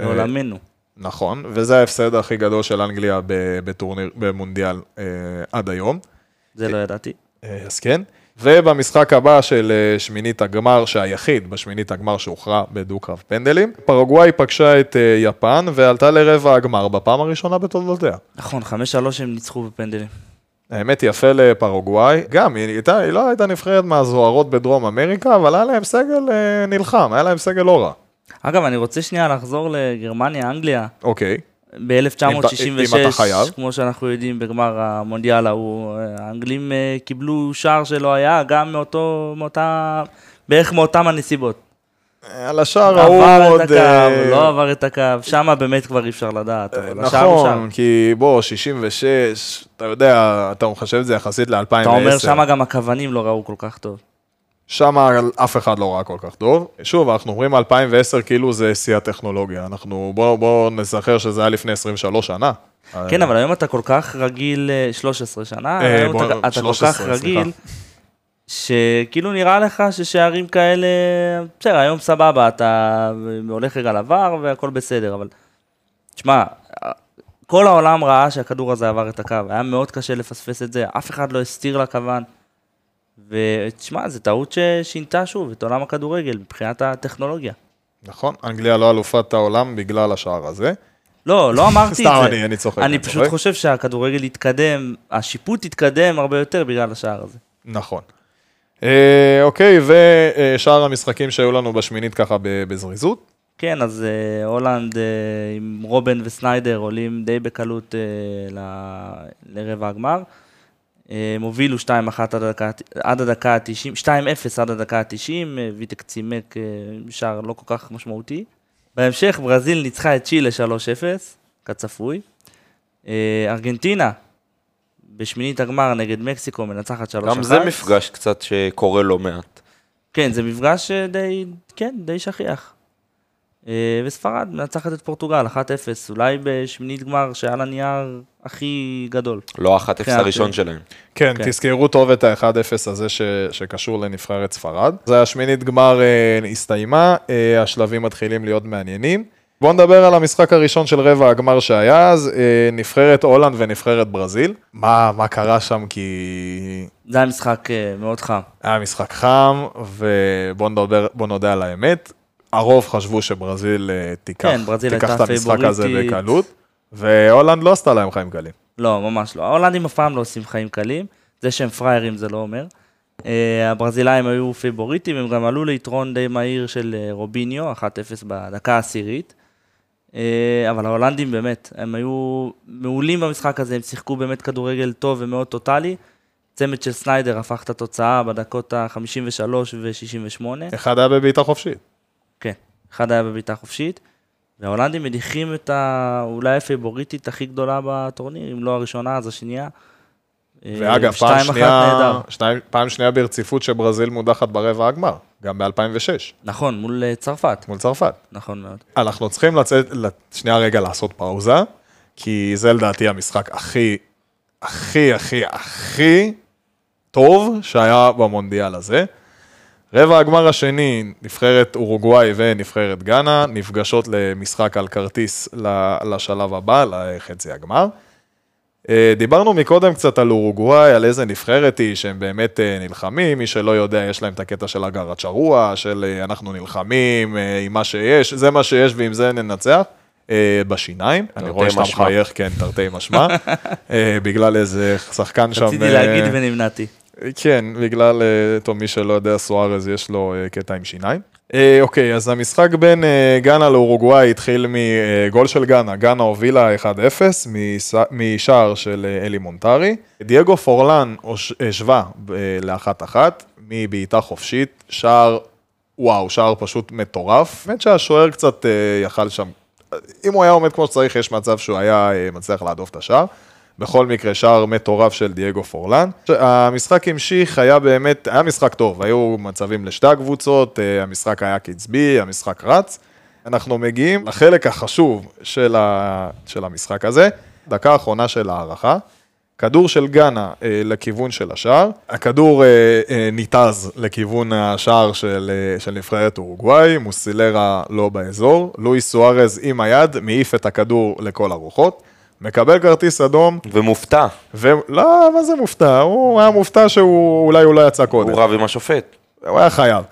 אה, לעולמנו. נכון, וזה ההפסד הכי גדול של אנגליה בטורניר, במונדיאל עד היום. זה לא ידעתי. אז כן. ובמשחק הבא של אה, שמינית הגמר, שהיחיד בשמינית הגמר שהוכרע בדו-קרב פנדלים, פרגוואי פגשה את אה, יפן ועלתה לרבע הגמר בפעם הראשונה בתולדותיה. נכון, 5-3 הם ניצחו בפנדלים. האמת יפה לפרגוואי, גם, היא, הייתה, היא לא הייתה נבחרת מהזוהרות בדרום אמריקה, אבל היה להם סגל אה, נלחם, היה להם סגל לא רע. אגב, אני רוצה שנייה לחזור לגרמניה, אנגליה. אוקיי, אם ב-1966, אתה חייב. כמו שאנחנו יודעים בגמר המונדיאל ההוא, אה, האנגלים אה, קיבלו שער שלא היה, גם מאותו, מאותה, בערך מאותם הנסיבות. על השער ההוא עבר עוד... את הקו, אה, לא עבר את הקו, שם באמת כבר אי אפשר לדעת, אבל השער הוא שער. נכון, כי בוא, 66, אתה יודע, אתה מחשב את זה יחסית ל-2010. אתה אומר שמה גם הכוונים לא ראו כל כך טוב. שם אף אחד לא ראה כל כך טוב. שוב, אנחנו אומרים 2010 כאילו זה שיא הטכנולוגיה. אנחנו, בואו בוא נזכר שזה היה לפני 23 שנה. כן, אבל היום אתה כל כך רגיל, אה, 13 שנה, אה, היום בוא, אתה אתה כל 13, כך סליחה. רגיל, שכאילו נראה לך ששערים כאלה, בסדר, היום סבבה, אתה הולך רגע לעבר והכל בסדר, אבל תשמע, כל העולם ראה שהכדור הזה עבר את הקו, היה מאוד קשה לפספס את זה, אף אחד לא הסתיר לכוון. ותשמע, זו טעות ששינתה שוב את עולם הכדורגל מבחינת הטכנולוגיה. נכון, אנגליה לא אלופת העולם בגלל השער הזה. לא, לא אמרתי את זה. סתם, אני- אני צוחק, אני פשוט צוחק. חושב שהכדורגל יתקדם, השיפוט יתקדם הרבה יותר בגלל השער הזה. נכון. אה, אוקיי, ושאר המשחקים שהיו לנו בשמינית ככה בזריזות. כן, אז אה, הולנד אה, עם רובן וסניידר עולים די בקלות אה, ל- לרבע הגמר. אה, הם הובילו 2-1 עד הדקה- עד הדקה ה-90, 2-0 עד הדקה ה-90, אה, ויטק צימק אה, שער לא כל כך משמעותי. בהמשך ברזיל ניצחה את צ'ילה 3-0, כצפוי. אה, ארגנטינה, בשמינית הגמר נגד מקסיקו, מנצחת 3-1. גם זה מפגש קצת שקורה לא מעט. כן, זה מפגש אה, די, כן, די שכיח. אה, וספרד מנצחת את פורטוגל, 1-0, אולי בשמינית גמר שהיה לה נייר הכי גדול. לא ה-1-0 כן, הראשון כן. שלהם. כן, כן. תזכרו טוב את ה-1-0 הזה ש, שקשור לנבחרת ספרד. זה השמינית גמר אה, הסתיימה, אה, השלבים מתחילים להיות מעניינים. בואו נדבר על המשחק הראשון של רבע הגמר שהיה אז, אה, נבחרת הולנד ונבחרת ברזיל. מה, מה קרה שם? כי זה היה משחק אה, מאוד חם. היה משחק חם, ובואו נודה על האמת. הרוב חשבו שברזיל אה, תיקח, כן, ברזיל תיקח את המשחק הזה. בקלות, והולנד לא עשתה להם חיים קלים. לא, ממש לא. ההולנדים אף פעם לא עושים חיים קלים, זה שהם פראיירים זה לא אומר. אה, הברזילאים היו פיבוריטים, הם גם עלו ליתרון די מהיר של אה, רוביניו, 1-0 בדקה העשירית. אבל ההולנדים באמת, הם היו מעולים במשחק הזה, הם שיחקו באמת כדורגל טוב ומאוד טוטאלי. צמד של סניידר הפך את התוצאה בדקות ה-53 ו-68. אחד היה בבעיטה חופשית. אחד היה בבעיטה חופשית. וההולנדים מדיחים את ה... אולי הפיבוריטית הכי גדולה בטורניר, אם לא הראשונה, אז השנייה. אה, ואגב, פעם שנייה. שניים, פעם שנייה ברציפות שברזיל מודחת ברבע הגמר, גם ב-2006, נכון, מול אה, צרפת. מול צרפת. נכון מאוד. אנחנו צריכים לצאת, שנייה רגע לעשות פאוזה, כי זה לדעתי המשחק הכי, הכי, הכי, הכי טוב שהיה במונדיאל הזה. רבע הגמר השני, נבחרת אורוגוואי ונבחרת גאנה, נפגשות למשחק על כרטיס לשלב הבא, לחצי הגמר. אה, דיברנו מקודם קצת על אורוגוואי, על איזה נבחרת היא, שהם באמת אה, נלחמים, מי שלא יודע, יש להם את הקטע של הגר הצ'רוע, של אה, אנחנו נלחמים עם מה שיש, זה מה שיש ועם זה ננצח. בשיניים, אני רואה שאתה. מחייך, כן, תרתי משמע, בגלל איזה שחקן שם. רציתי להגיד ונמנעתי. כן, בגלל, אה, טוב, מי שלא יודע, סוארז יש לו אה, קטע עם שיניים. אה, אוקיי, אז המשחק בין גאנה לאורוגוואי התחיל מגול של גאנה. גאנה הובילה 1-0 מס- משער של אלי מונטרי. דייגו פורלן השווה לאחת-אחת מבעיטה חופשית. שער, וואו, שער פשוט מטורף. האמת שהשוער קצת יכל שם, אם הוא היה עומד כמו שצריך, יש מצב שהוא היה מצליח להדוף את השער. בכל מקרה, שער מטורף של דייגו פורלן. המשחק המשיך, היה באמת, היה משחק טוב, היו מצבים לשתי הקבוצות, אה, המשחק היה קצבי, המשחק רץ. אנחנו מגיעים לחלק החשוב של, ה, של המשחק הזה, דקה האחרונה של ההערכה. כדור של גאנה אה, לכיוון של השער, הכדור אה, אה, ניתז לכיוון השער של, אה, של נבחרת אורוגוואי, מוסילרה לא באזור, לואיס סוארז עם היד מעיף את הכדור לכל הרוחות, מקבל כרטיס אדום, ומופתע, ולא, מה זה מופתע? הוא היה מופתע שהוא, אולי הוא לא יצא קודם. הוא רב עם השופט. הוא היה חייב.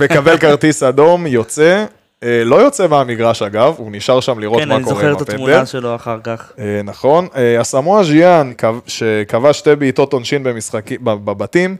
מקבל כרטיס אדום, יוצא, אה, לא יוצא מהמגרש אגב, הוא נשאר שם לראות כן, מה אני קורה זוכר עם את הפנדל. התמונה שלו אחר כך. אה, נכון. אה, ז'יאן, כב- שכבש שתי בעיטות עונשין במשחקים, בב- בבתים,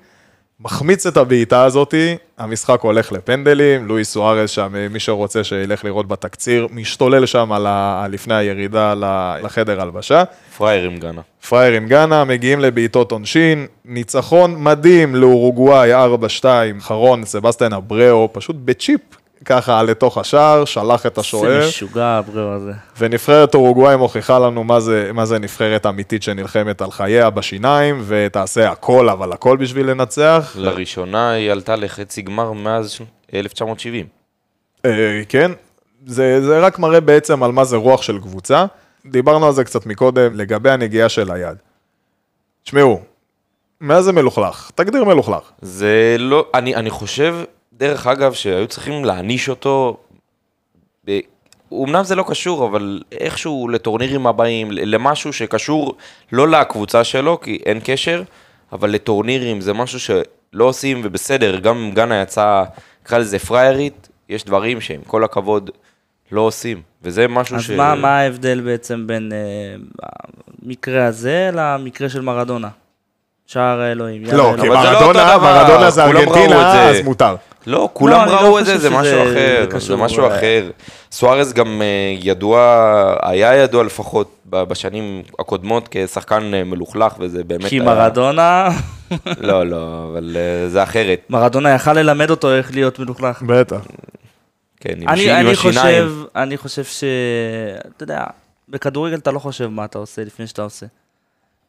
מחמיץ את הבעיטה הזאתי, המשחק הולך לפנדלים, לואיס סוארז שם, אה, מי שרוצה שילך לראות בתקציר, משתולל שם על ה... לפני הירידה לחדר הלבשה. פראייר עם גאנה. פראייר עם גאנה, מגיעים לבעיטות עונשין, ניצחון מדהים לאורוגוואי 4-2, אחרון, סבסטיין אבראו, פשוט בצ'יפ, ככה לתוך השער, שלח את השוער. זה משוגע הבריאו הזה. ונבחרת אורוגוואי מוכיחה לנו מה זה, מה זה נבחרת אמיתית שנלחמת על חייה בשיניים, ותעשה הכל, אבל הכל בשביל לנצח. לראשונה היא עלתה לחצי גמר מאז ש- 1970. אה, כן, זה, זה רק מראה בעצם על מה זה רוח של קבוצה. דיברנו על זה קצת מקודם, לגבי הנגיעה של היד. תשמעו, מה זה מלוכלך? תגדיר מלוכלך. זה לא, אני, אני חושב, דרך אגב, שהיו צריכים להעניש אותו. ב... אמנם זה לא קשור, אבל איכשהו לטורנירים הבאים, ל- למשהו שקשור לא לקבוצה שלו, כי אין קשר, אבל לטורנירים זה משהו שלא עושים, ובסדר, גם אם גאנה יצאה, נקרא לזה פריירית, יש דברים שעם כל הכבוד לא עושים, וזה משהו אז ש... מה מה ההבדל בעצם בין אה, המקרה הזה למקרה של מרדונה? שער האלוהים. לא. כי לא מרדונה, מרדונה זה ארגנטינה. אז מותר. לא, כולם אני לא ראו את חושב זה, זה משהו זה אחר, זה קשור, משהו אה. אחר. סוארז גם אה, ידוע, היה ידוע לפחות ב- בשנים הקודמות כשחקן אה, מלוכלך, וזה באמת... כי היה- מרדונה, לא, לא, אבל אה, זה אחרת. מרדונה יכל ללמד אותו איך להיות מלוכלך. בטח. כן, עם אני, עם אני השיניים. חושב, אני חושב ש... אתה יודע, בכדורגל אתה לא חושב מה אתה עושה לפני שאתה עושה.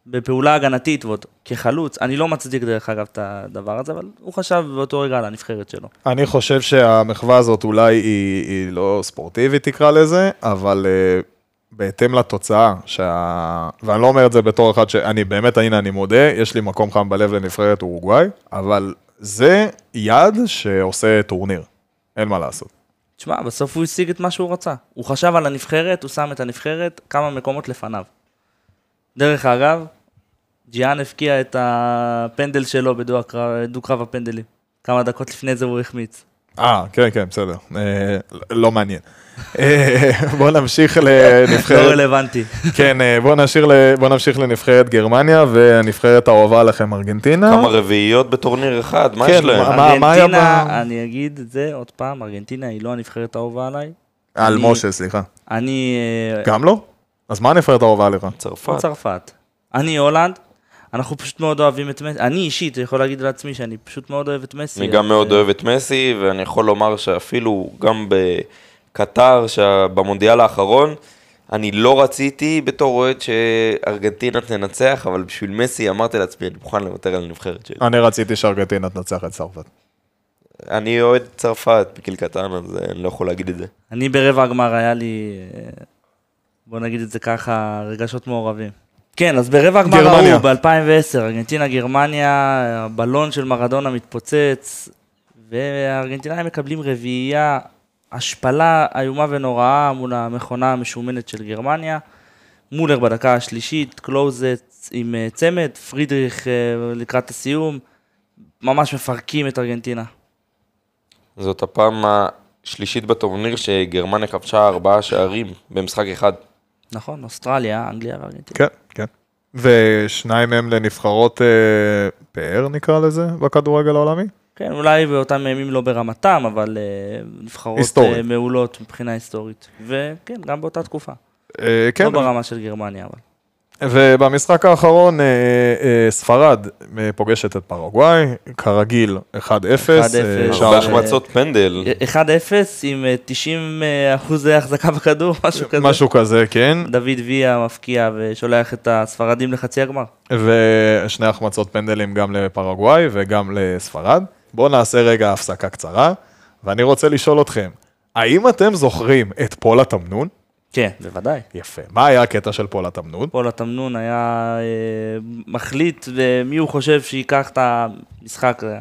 בפעולה הגנתית ועוד כחלוץ, אני לא מצדיק דרך אגב את הדבר הזה, אבל הוא חשב באותו רגע על הנבחרת שלו. אני חושב שהמחווה הזאת אולי היא, היא לא ספורטיבית תקרא לזה, אבל uh, בהתאם לתוצאה, שה... ואני לא אומר את זה בתור אחד שאני באמת, הנה אני מודה, יש לי מקום חם בלב לנבחרת אורוגוואי, אבל זה יד שעושה טורניר, אין מה לעשות. תשמע, בסוף הוא השיג את מה שהוא רצה. הוא חשב על הנבחרת, הוא שם את הנבחרת כמה מקומות לפניו. דרך אגב, ג'יאן הפקיע את הפנדל שלו בדו-קרב הפנדלים. כמה דקות לפני זה הוא החמיץ. אה, כן, כן, בסדר, אה, לא מעניין. אה, בואו נמשיך לא לנבחרת, רלוונטי. כן, אה, בואו נמשיך, לנבחרת גרמניה והנבחרת האהובה לכם ארגנטינה. כמה רביעיות בטורניר אחד, מה כן, יש להם? ארגנטינה, אני אגיד את זה עוד פעם, ארגנטינה היא לא הנבחרת האהובה עליי. על משה, סליחה. אני... גם לא? אז מה הנבחרת האהובה עליך? צרפת. צרפת. אני הולנד, אנחנו פשוט מאוד אוהבים את מסי. אני אישית יכול להגיד לעצמי שאני פשוט מאוד אוהב את מסי. אני גם אז, מאוד אה, אוהב את מסי, ואני יכול לומר שאפילו גם בקטר, במונדיאל האחרון, אני לא רציתי בתור אוהד שארגנטינה תנצח, אבל בשביל מסי אמרתי לעצמי, אני מוכן לוותר על הנבחרת שלי. אני רציתי שארגנטינה תנצח את צרפת. אני אוהד צרפת בגיל קטן, אז אני לא יכול להגיד את זה. אני ברבע הגמר היה לי, אה, בוא נגיד את זה ככה, רגשות מעורבים. כן, אז ברבע הגמר. ההוא, ב-2010, ארגנטינה, גרמניה, הבלון של מרדונה מתפוצץ, והארגנטינאים מקבלים רביעייה, השפלה איומה ונוראה מול המכונה המשומנת של גרמניה. מולר בדקה השלישית, קלוזט עם אה, צמד, פרידריך אה, לקראת הסיום, ממש מפרקים את ארגנטינה. זאת הפעם השלישית בטורניר שגרמניה כבשה ארבעה שערים במשחק אחד. נכון, אוסטרליה, אנגליה וארגנטינה. כן, כן. ושניים מהם לנבחרות אה, פאר נקרא לזה, בכדורגל העולמי. כן, אולי באותם ימים לא ברמתם, אבל אה, נבחרות היסטורית. אה, מעולות מבחינה היסטורית. וכן, גם באותה תקופה. אה, כן, לא ברמה של גרמניה, אבל. ובמשחק האחרון, אה, אה, ספרד אה, פוגשת את פרגוואי, כרגיל 1-0. 1-0. אה, שער- החמצות פנדל. 1-0 עם אה, 90 אה, אחוזי החזקה בכדור, משהו כזה. משהו כזה, כן. דוד ויה מפקיע ושולח את הספרדים לחצי הגמר. ושני החמצות פנדלים גם לפרגוואי וגם לספרד. בואו נעשה רגע הפסקה קצרה, ואני רוצה לשאול אתכם, האם אתם זוכרים את פולה תמנון? כן, בוודאי. יפה. מה היה הקטע של פולה תמנון? פול התמנון היה אה, מחליט מי הוא חושב שייקח את המשחק, אה,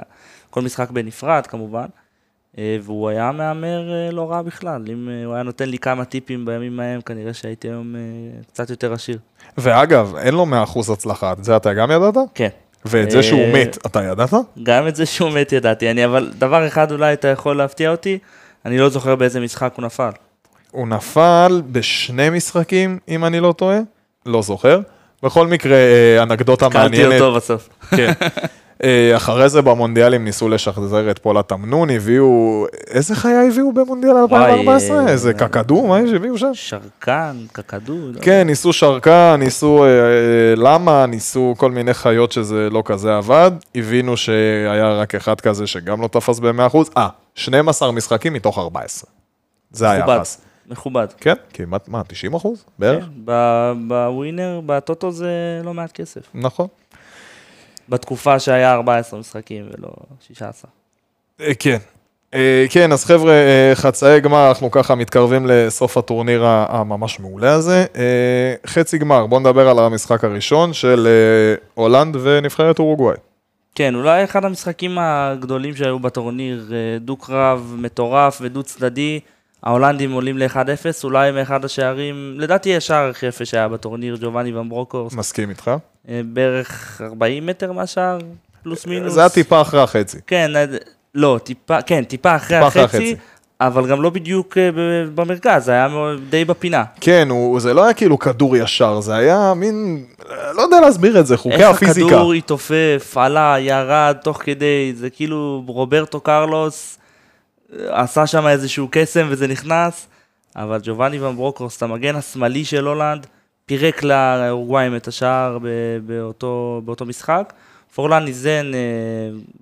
כל משחק בנפרד כמובן, אה, והוא היה מהמר אה, לא רע בכלל. אם אה, הוא היה נותן לי כמה טיפים בימים ההם, כנראה שהייתי היום אה, קצת יותר עשיר. ואגב, אין לו 100% הצלחה, את זה אתה גם ידעת? כן. ואת זה שהוא אה, מת, אתה ידעת? גם את זה שהוא מת ידעתי, אני, אבל דבר אחד אולי אתה יכול להפתיע אותי, אני לא זוכר באיזה משחק הוא נפל. הוא נפל בשני משחקים, אם אני לא טועה, לא זוכר. בכל מקרה, אה, אנקדוטה מעניינת. אותו בסוף. כן. אה, אחרי זה במונדיאלים ניסו לשחזר את פולה תמנון, הביאו, איזה חיה הביאו במונדיאל 2014? אה, איזה קקדו, מה הביאו שם? שרקן, קקדו. לא כן, ניסו שרקה, ניסו למה, ניסו כל מיני חיות שזה לא כזה עבד. הבינו שהיה רק אחד כזה שגם לא תפס ב-100%. אה, 12 משחקים מתוך 14. זה מכובד, היחס. מכובד. כן, כמעט, מה, 90 אחוז בערך? כן, בווינר, בטוטו זה לא מעט כסף. נכון. בתקופה שהיה 14 משחקים ולא 16. אה, כן. אה, כן, אז חבר'ה, אה, חצאי גמר, אנחנו ככה מתקרבים לסוף הטורניר הממש מעולה הזה. חצי גמר, בואו נדבר על המשחק הראשון של הולנד ונבחרת אורוגוואי. כן, אולי אחד המשחקים הגדולים שהיו בטורניר, דו-קרב מטורף ודו צדדי, ההולנדים עולים ל-1-0, אולי מאחד השערים, לדעתי השער הכי יפה שהיה בטורניר, ג'ובאני ומברוקורס, מסכים איתך? אה, בערך 40 מטר מהשער, פלוס מינוס. זה היה טיפה אחרי החצי. כן, אה, לא, טיפה, כן, טיפה אחרי טיפה אחרי החצי, החצי. אבל גם לא בדיוק אה, במרכז, זה היה די בפינה. כן, הוא, זה לא היה כאילו כדור ישר, זה היה מין, אה, לא יודע להסביר את זה, חוקי איך הפיזיקה. הכדור התעופף, עלה, ירד, תוך כדי, זה כאילו רוברטו קרלוס אה, עשה שם איזשהו קסם וזה נכנס, אבל ג'ובאני ואן ברונקהורסט, המגן השמאלי של הולנד, פירק לאורוגוואים את השער באותו, באותו משחק. פורלן איזן אה,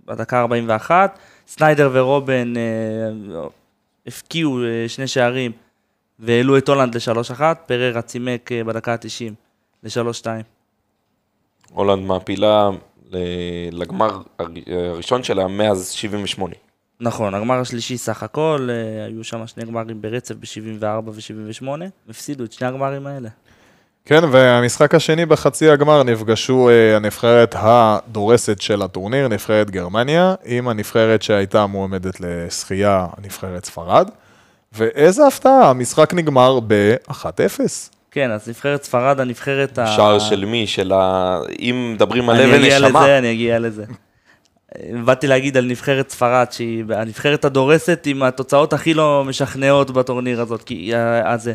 בדקה 41, סניידר ורובן אה, הבקיעו אה, שני שערים והעלו את הולנד ל-3-1, פריירה צימק בדקה ה-90 ל-3-2. הולנד מעפילה לגמר הר- הראשון שלה מאז 78. נכון, הגמר השלישי סך הכל, אה, היו שם שני גמרים ברצף ב-74 ו-78, הפסידו את שני הגמרים האלה. כן, והמשחק השני בחצי הגמר נפגשו אה, הנבחרת הדורסת של הטורניר, נבחרת גרמניה, עם הנבחרת שהייתה מועמדת לשחייה, נבחרת ספרד. ואיזה הפתעה, המשחק נגמר ב-1-0. כן, אז נבחרת ספרד, הנבחרת ה... שער של מי? של ה... אם מדברים על אני לב אגיע ונשמה. לזה, אני אגיע לזה. באתי להגיד על נבחרת ספרד, שהיא הנבחרת הדורסת עם התוצאות הכי לא משכנעות בטורניר הזאת, כי, אז,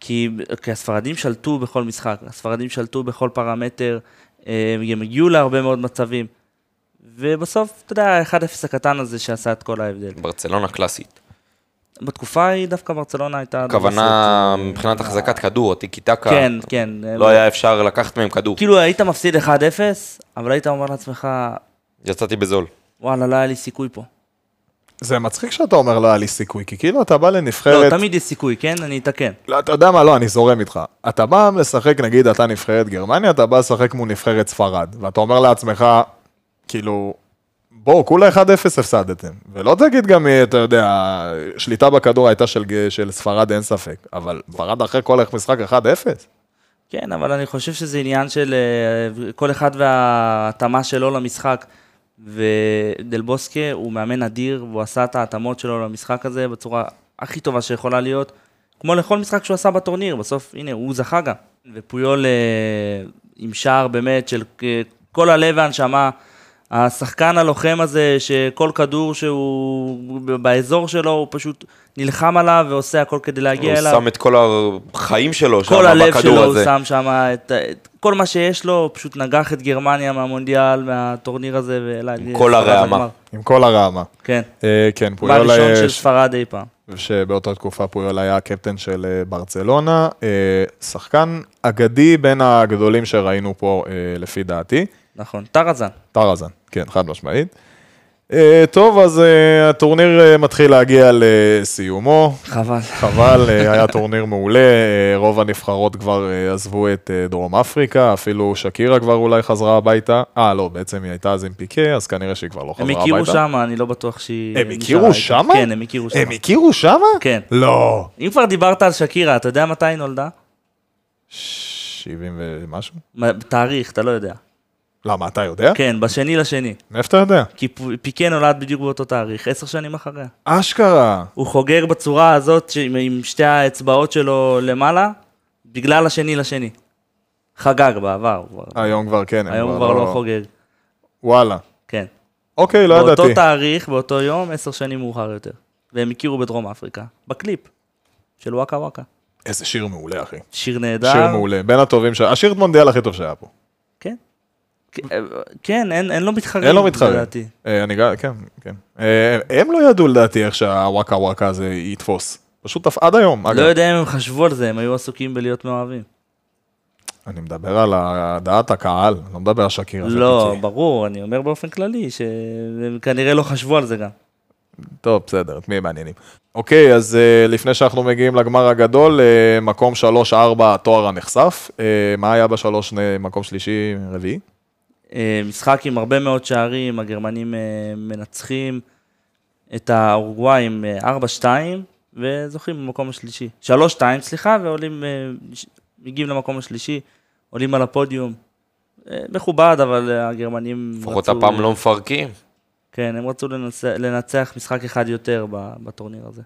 כי, כי הספרדים שלטו בכל משחק, הספרדים שלטו בכל פרמטר, אה, הם הגיעו להרבה מאוד מצבים, ובסוף, אתה יודע, ה-1-0 הקטן הזה שעשה את כל ההבדל. ברצלונה קלאסית. בתקופה ההיא דווקא ברצלונה הייתה... הכוונה דורסת, מבחינת החזקת כדור, הטיקי טקה. כן, כן. לא היה אפשר לקחת מהם כדור. כאילו היית מפסיד 1-0, אבל היית אומר לעצמך, יצאתי בזול. וואלה, לא היה לי סיכוי פה. זה מצחיק שאתה אומר לא היה לי סיכוי, כי כאילו אתה בא לא, לנבחרת... תמיד יש סיכוי, כן? אני אתקן. לא, אתה יודע מה, לא, אני זורם איתך. אתה בא לשחק, נגיד, אתה נבחרת גרמניה, אתה בא לשחק מול נבחרת ספרד, ואתה אומר לעצמך, כאילו, בואו, כולה 1-0 הפסדתם. ולא תגיד גם, אתה יודע, שליטה בכדור הייתה של, של ספרד, אין ספק, אבל ספרד אחרי כל משחק 1-0. כן, אבל אני חושב שזה עניין של אה, כל אחד וההתאמה שלו למשחק. ודלבוסקה הוא מאמן אדיר, והוא עשה את ההתאמות שלו למשחק הזה בצורה הכי טובה שיכולה להיות, כמו לכל משחק שהוא עשה בטורניר, בסוף, הנה, הוא זכה גם. ופויול אה, עם שער באמת של אה, כל הלב והנשמה, השחקן הלוחם הזה, שכל כדור שהוא באזור שלו, הוא פשוט נלחם עליו ועושה הכל כדי להגיע הוא אליו. שם את כל החיים שלו שם כל הלב בכדור שלו הוא הזה. שם שם את, את כל מה שיש לו, פשוט נגח את גרמניה מהמונדיאל, מהטורניר הזה, ולהגיע... כל לספרד הרעמה. עם כל הרעמה. כן. אה, כן, פויול, הראשון אה, של ספרד אי פעם. שבאותה תקופה פויול היה הקפטן של אה, ברצלונה. אה, שחקן אגדי בין הגדולים שראינו פה, לפי דעתי. נכון. טרזן. טרזן, כן, חד משמעית. אה, טוב, אז אה, הטורניר אה, מתחיל להגיע לסיומו. חבל. חבל, היה טורניר מעולה, רוב הנבחרות כבר עזבו את דרום אפריקה, אפילו שקירה כבר אולי חזרה הביתה. אה, לא, בעצם היא הייתה אז עם פיקה, אז כנראה שהיא כבר לא חזרה הם הביתה. הכירו שמה, אני לא בטוח שהיא... הם הכירו. שמה? כן, הם הכירו שמה. הם הכירו שמה? כן. לא. אם כבר דיברת על שקירה, אתה יודע מתי היא נולדה? 70 ומשהו? תאריך, אתה לא יודע. למה, אתה יודע? כן, בשני לשני. מאיפה אתה יודע? כי פיקה נולד בדיוק באותו תאריך, עשר שנים אחריה. אשכרה. הוא חוגג בצורה הזאת, עם- שתי האצבעות שלו למעלה, בגלל השני לשני. חגג בעבר, היום כבר כן. היום כבר לא חוגג. וואלה. כן. אוקיי, לא באותו ידעתי. תאריך, באותו יום, עשר שנים מאוחר יותר. והם הכירו בדרום אפריקה, בקליפ של וואקה וואקה. איזה שיר מעולה, אחי. שיר נהדר. שיר מעולה, בין הטובים, ש- השיר מונדיאל הכי טוב שהיה פה. כן. אין אין לו מתחרים. אין לו מתחרים. לדעתי. אה, אני כן, כן. אה, הם לא ידעו לדעתי איך שהוואקה וואקה הזה יתפוס. פשוט עד היום, לא אגב. יודע אם הם חשבו על זה, הם היו עסוקים בלהיות מאוהבים. אני מדבר על דעת הקהל, לא מדבר על שקירה. לא, ופיקי. ברור, אני אומר באופן כללי, שהם כנראה לא חשבו על זה גם. טוב, בסדר, את מי מעניינים? אוקיי, אז אה, לפני שאנחנו מגיעים לגמר הגדול, אה, מקום 3-4, התואר הנחשף. אה, מה היה בשלוש, מקום שלישי, רביעי? אה, משחק עם הרבה מאוד שערים, הגרמנים אה, מנצחים את האורוגוואים אה, 4-2, וזוכים במקום השלישי. 3-2, סליחה, ועולים, אה, מגיעים למקום השלישי, עולים על הפודיום. אה, מכובד, אבל אה, הגרמנים לפחות הפעם לא מפרקים. כן, הם רצו לנצח, לנצח משחק אחד יותר בטורניר הזה.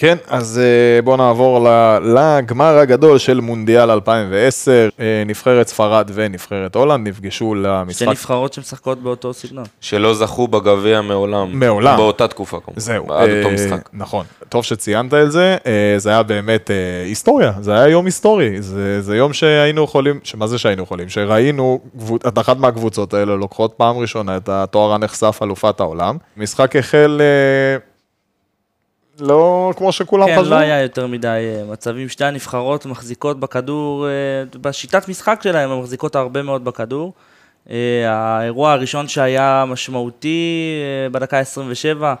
כן, אז אה, בואו נעבור לגמר הגדול של מונדיאל 2010. אה, נבחרת ספרד ונבחרת הולנד נפגשו שתי למשחק. נבחרות שמשחקות באותו סגנון. שלא זכו בגביע מעולם. מעולם. באותה תקופה כמובן. זהו, עד אותו אה, משחק. נכון, טוב שציינת את זה, אה, זה היה באמת אה, היסטוריה, זה היה יום היסטורי, זה, זה יום שהיינו יכולים, שמה זה שהיינו יכולים? שראינו את אחת מהקבוצות האלה לוקחות פעם ראשונה את התואר הנחשף אלופת העולם. משחק החל אה, לא כמו שכולם כן, חשבו. לא היה יותר מדי אה, מצבים. שתי הנבחרות מחזיקות בכדור, אה, בשיטת משחק שלהם, הן מחזיקות הרבה מאוד בכדור. אה, האירוע הראשון שהיה משמעותי בדקה 27,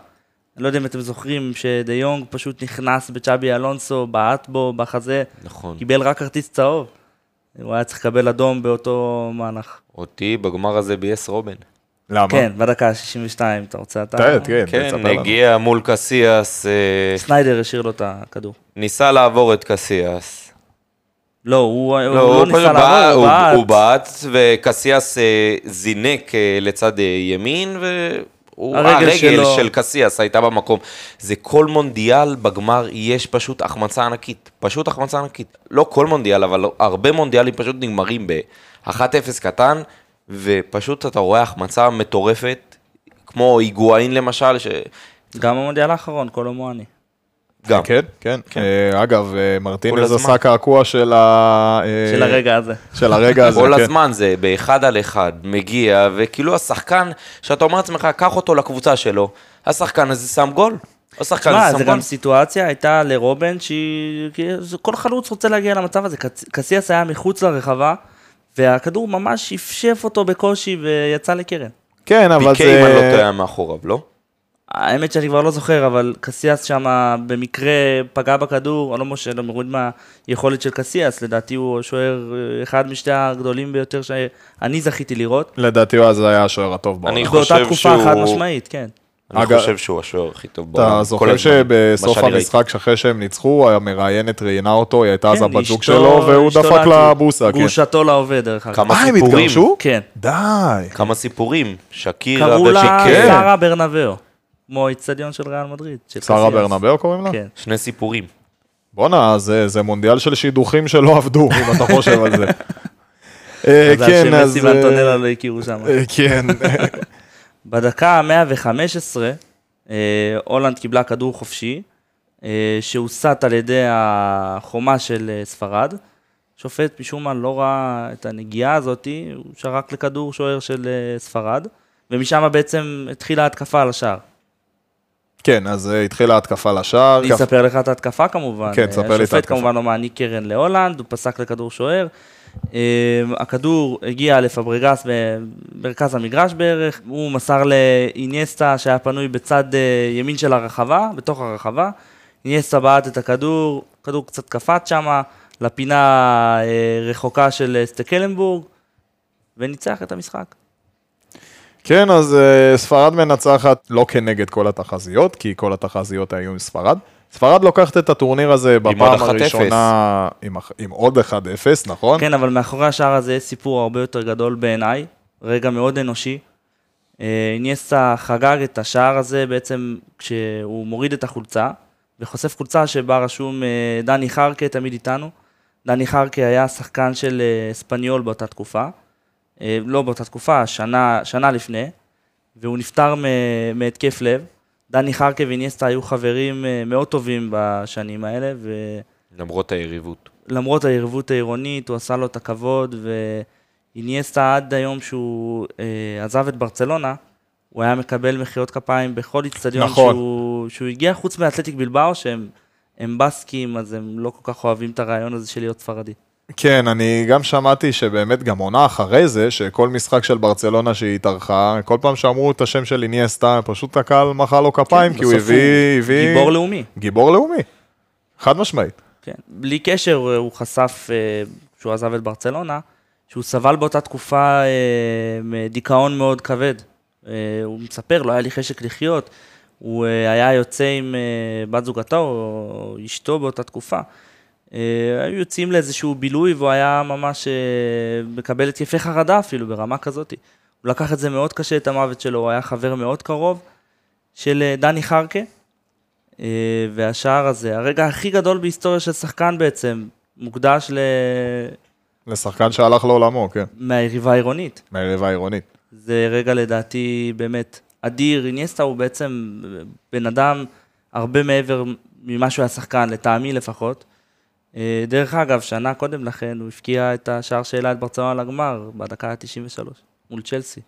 אני לא יודע אם אתם זוכרים, שדה יונג פשוט נכנס בצ'אבי אלונסו, בעט בו בחזה, נכון. קיבל רק כרטיס צהוב. הוא היה צריך לקבל אדום באותו מהלך. אותי בגמר הזה ביאס רובן. למה? כן, בדקה ה-62, אתה רוצה אתה? תראה, כן, כן, תספר לנו. הגיע מול קסיאס, אה, סניידר השאיר לו את הכדור. ניסה לעבור את קסיאס. לא, הוא הוא לא, לא הוא ניסה פשוט לעבור, בעט, הוא הוא- בעט. הוא בעט, וקסיאס אה, זינק אה, לצד ימין, והוא- הרגל הרגל שלו- של קסיאס הייתה במקום. זה כל מונדיאל בגמר יש פשוט החמצה ענקית. פשוט החמצה ענקית. לא כל מונדיאל, אבל הרבה מונדיאלים פשוט נגמרים ב-1-0 קטן, ופשוט אתה רואה החמצה מטורפת, כמו היגואין למשל, שגם... גם במונדיאל האחרון, קולו מואני. כן, כן. אה, אגב, אה, מרטינז. עשה קעקוע של ה... אה, של הרגע הזה. של הרגע הזה, כל כן. הזמן זה באחד על אחד, מגיע, וכאילו השחקן, שאתה אומר לעצמך, קח אותו לקבוצה שלו, השחקן הזה שם גול. השחקן הזה זה שם גול. גם סיטואציה הייתה לרובן, שהיא... זה- כל חלוץ רוצה להגיע למצב הזה. קסיאס היה מחוץ לרחבה, והכדור ממש שפשף אותו בקושי ויצא לקרן. כן, אבל פיקי, אם אני לא זה... טועה, מאחוריו, לא? האמת שאני כבר לא זוכר, אבל קסיאס שם במקרה פגע בכדור, אני לא משה, לא מוריד מהיכולת של קסיאס, לדעתי הוא השוער, אה, אחד משתי הגדולים ביותר שאני זכיתי לראות. לדעתי הוא אז היה השוער הטוב בעולם. אני באותה חושב תקופה שהוא- חד משמעית, כן. אני אגב- חושב שהוא השוער הכי טוב בעולם. אתה זוכר שבסוף המשחק, אחרי שהם ניצחו, המראיינת ראיינה אותו, היא הייתה אז כן, הבת זוג שלו, והוא דפק. לה בוסה, כן. גרושתו לעובד, דרך אגב. כמה אה, הם סיפורים. התגרשו? כן. די. כמה סיפורים. שקירה קראו לה ופיקי. שרה ברנבאו, כמו האיצטדיון של ריאל מדריד. של שרה קסיאס. ברנבאו קוראים לה? כן. שני סיפורים. בואנה, זה זה מונדיאל של שידוכים שלא עבדו, אם אתה חושב על זה. אה, מזל כן, אז... שמסי אה, ואנטונלה לא הכירו שם. אה, כן. בדקה ה-115, אה, הולנד קיבלה כדור חופשי, אה, שהוסט על ידי החומה של אה, ספרד, שופט משום מה לא ראה את הנגיעה הזאת, הוא שרק לכדור שוער של אה, ספרד, ומשם בעצם התחילה ההתקפה על השער. כן, אז אה, התחילה ההתקפה לשער. אני אספר לך את ההתקפה כמובן. כן, תספר לי את השופט ההתקפה. כמובן לא מעניק קרן להולנד, הוא פסק לכדור שוער. אה, הכדור הגיע לפברגס במרכז המגרש בערך, הוא מסר לאיניאסטה שהיה פנוי בצד אה, ימין של הרחבה, בתוך הרחבה. איניאסטה בעט את הכדור, הכדור קצת קפץ שם, לפינה אה, רחוקה של סטקלנבורג, וניצח את המשחק. כן, אז אה, ספרד מנצחת לא כנגד כל התחזיות, כי כל התחזיות היו עם ספרד. ספרד לוקחת את הטורניר הזה בפעם 1-0. הראשונה עם, עם עוד 1-0, נכון? כן, אבל מאחורי השער הזה יש סיפור הרבה יותר גדול בעיניי, רגע מאוד אנושי. אה, איניאסטה חגג את השער הזה בעצם כשהוא מוריד את החולצה, וחושף חולצה שבה רשום אה, דני חרקה תמיד איתנו. דני חרקה היה שחקן של אה, אספניול באותה תקופה, לא באותה תקופה, שנה, שנה לפני, והוא נפטר מהתקף לב. דני חרקה ואיניאסטה היו חברים אה, מאוד טובים בשנים האלה, ו... למרות היריבות. למרות היריבות העירונית, הוא עשה לו את הכבוד, ואיניאסטה עד היום שהוא אה, עזב את ברצלונה, הוא היה מקבל מחיאות כפיים בכל איצטדיון נכון. שהוא, שהוא הגיע, חוץ מאתלטיק בלבאו, שהם הם בסקים, אז הם לא כל כך אוהבים את הרעיון הזה של להיות ספרדי. כן, אני גם שמעתי שבאמת גם עונה אחרי זה, שכל משחק של ברצלונה שהיא התארחה, כל פעם שאמרו את השם של איניאסטה, פשוט הקהל מחא לו כפיים, כי הוא כן, הביא... הביא... גיבור לאומי. גיבור לאומי, חד משמעית. כן. בלי קשר, הוא חשף, אה, כשהוא עזב את ברצלונה, שהוא סבל באותה תקופה אה, מדיכאון מאוד כבד. אה, הוא מספר, לא היה לי חשק לחיות. הוא אה, היה יוצא עם אה, בת זוגתו או אשתו באותה תקופה. אה, היו יוצאים לאיזשהו בילוי והוא היה ממש אה, מקבל התקפי חרדה אפילו ברמה כזאת. הוא לקח את זה מאוד קשה, את המוות שלו, הוא היה חבר מאוד קרוב של אה, דני חרקה. והשער הזה, הרגע הכי גדול בהיסטוריה של שחקן בעצם, מוקדש ל... לשחקן שהלך לעולמו, כן, מהיריבה העירונית. מהיריבה העירונית. זה רגע לדעתי באמת אדיר. איניאסטה הוא בעצם בן אדם הרבה מעבר ממה שהוא היה שחקן, לטעמי לפחות. אה, דרך אגב, שנה קודם לכן הוא הפקיע את השער שהעלה את ברצלונה לגמר, בדקה ה-93, מול צ'לסי.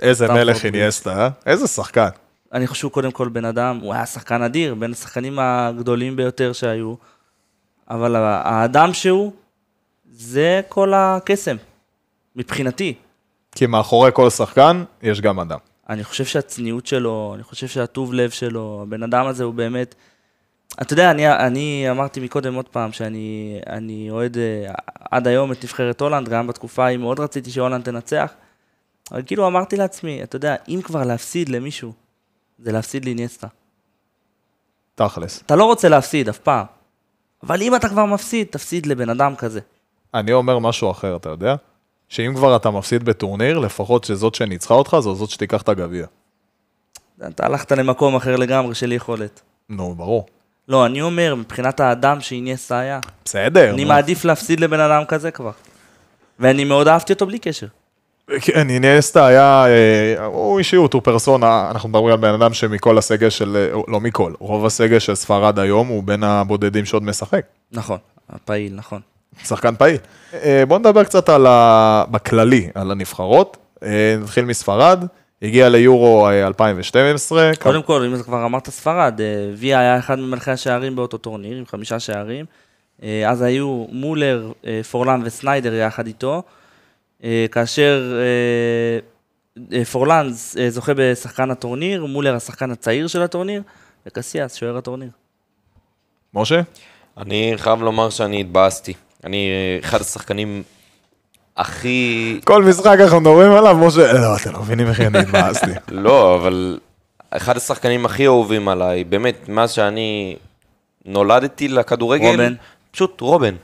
איזה מלך. איניאסטה, אה? איזה שחקן. אני חושב שהוא קודם כל בן אדם, הוא היה שחקן אדיר, בין השחקנים הגדולים ביותר שהיו, אבל האדם שהוא, זה כל הקסם, מבחינתי. כי מאחורי כל שחקן יש גם אדם. אני חושב שהצניעות שלו, אני חושב שהטוב לב שלו, הבן אדם הזה הוא באמת... אתה יודע, אני, אני אמרתי מקודם עוד פעם שאני אני אוהד אה, עד היום את נבחרת הולנד, גם בתקופה ההיא מאוד רציתי שהולנד תנצח, אבל כאילו אמרתי לעצמי, אתה יודע, אם כבר להפסיד למישהו, זה להפסיד לאיניאסטה. תכלס. אתה לא רוצה להפסיד אף פעם, אבל אם אתה כבר מפסיד, תפסיד לבן אדם כזה. אני אומר משהו אחר, אתה יודע? שאם כבר אתה מפסיד בטורניר, לפחות שזאת שניצחה אותך, זו זאת שתיקח את הגביע. אתה הלכת למקום אחר לגמרי של יכולת. נו, ברור. לא, אני אומר, מבחינת האדם שאיניאסטה היה, בסדר. אני. מעדיף להפסיד לבן אדם כזה כבר. ואני מאוד אהבתי אותו בלי קשר. כן, איניאסטה היה, אה, הוא אישיות, הוא פרסונה, אנחנו מדברים על בן אדם שמכל הסגל של, אה, לא מכל, רוב הסגל של ספרד היום הוא בין הבודדים שעוד משחק. נכון, פעיל, נכון. שחקן פעיל. אה, בואו נדבר קצת על ה... בכללי, על הנבחרות. נתחיל מספרד, הגיע ליורו אה, 2012. קודם כל, אם אתה כבר אמרת ספרד, אה, ויה היה אחד ממלכי השערים באותו טורניר, עם חמישה שערים. אה, אז היו מולר, אה, פורלן וסניידר יחד איתו, אה, כאשר אה, אה, פורלן אה, זוכה בשחקן הטורניר, מולר השחקן הצעיר של הטורניר, וקסיאס שוער הטורניר. משה? אני חייב לומר שאני התבאסתי. אני אחד השחקנים הכי... כל משחק אנחנו מדברים עליו, משה, לא, אתם לא מבינים איך אני התבאסתי. לא, אבל אחד השחקנים הכי אהובים עליי, באמת, מאז שאני נולדתי לכדורגל, רובן. פשוט רובן.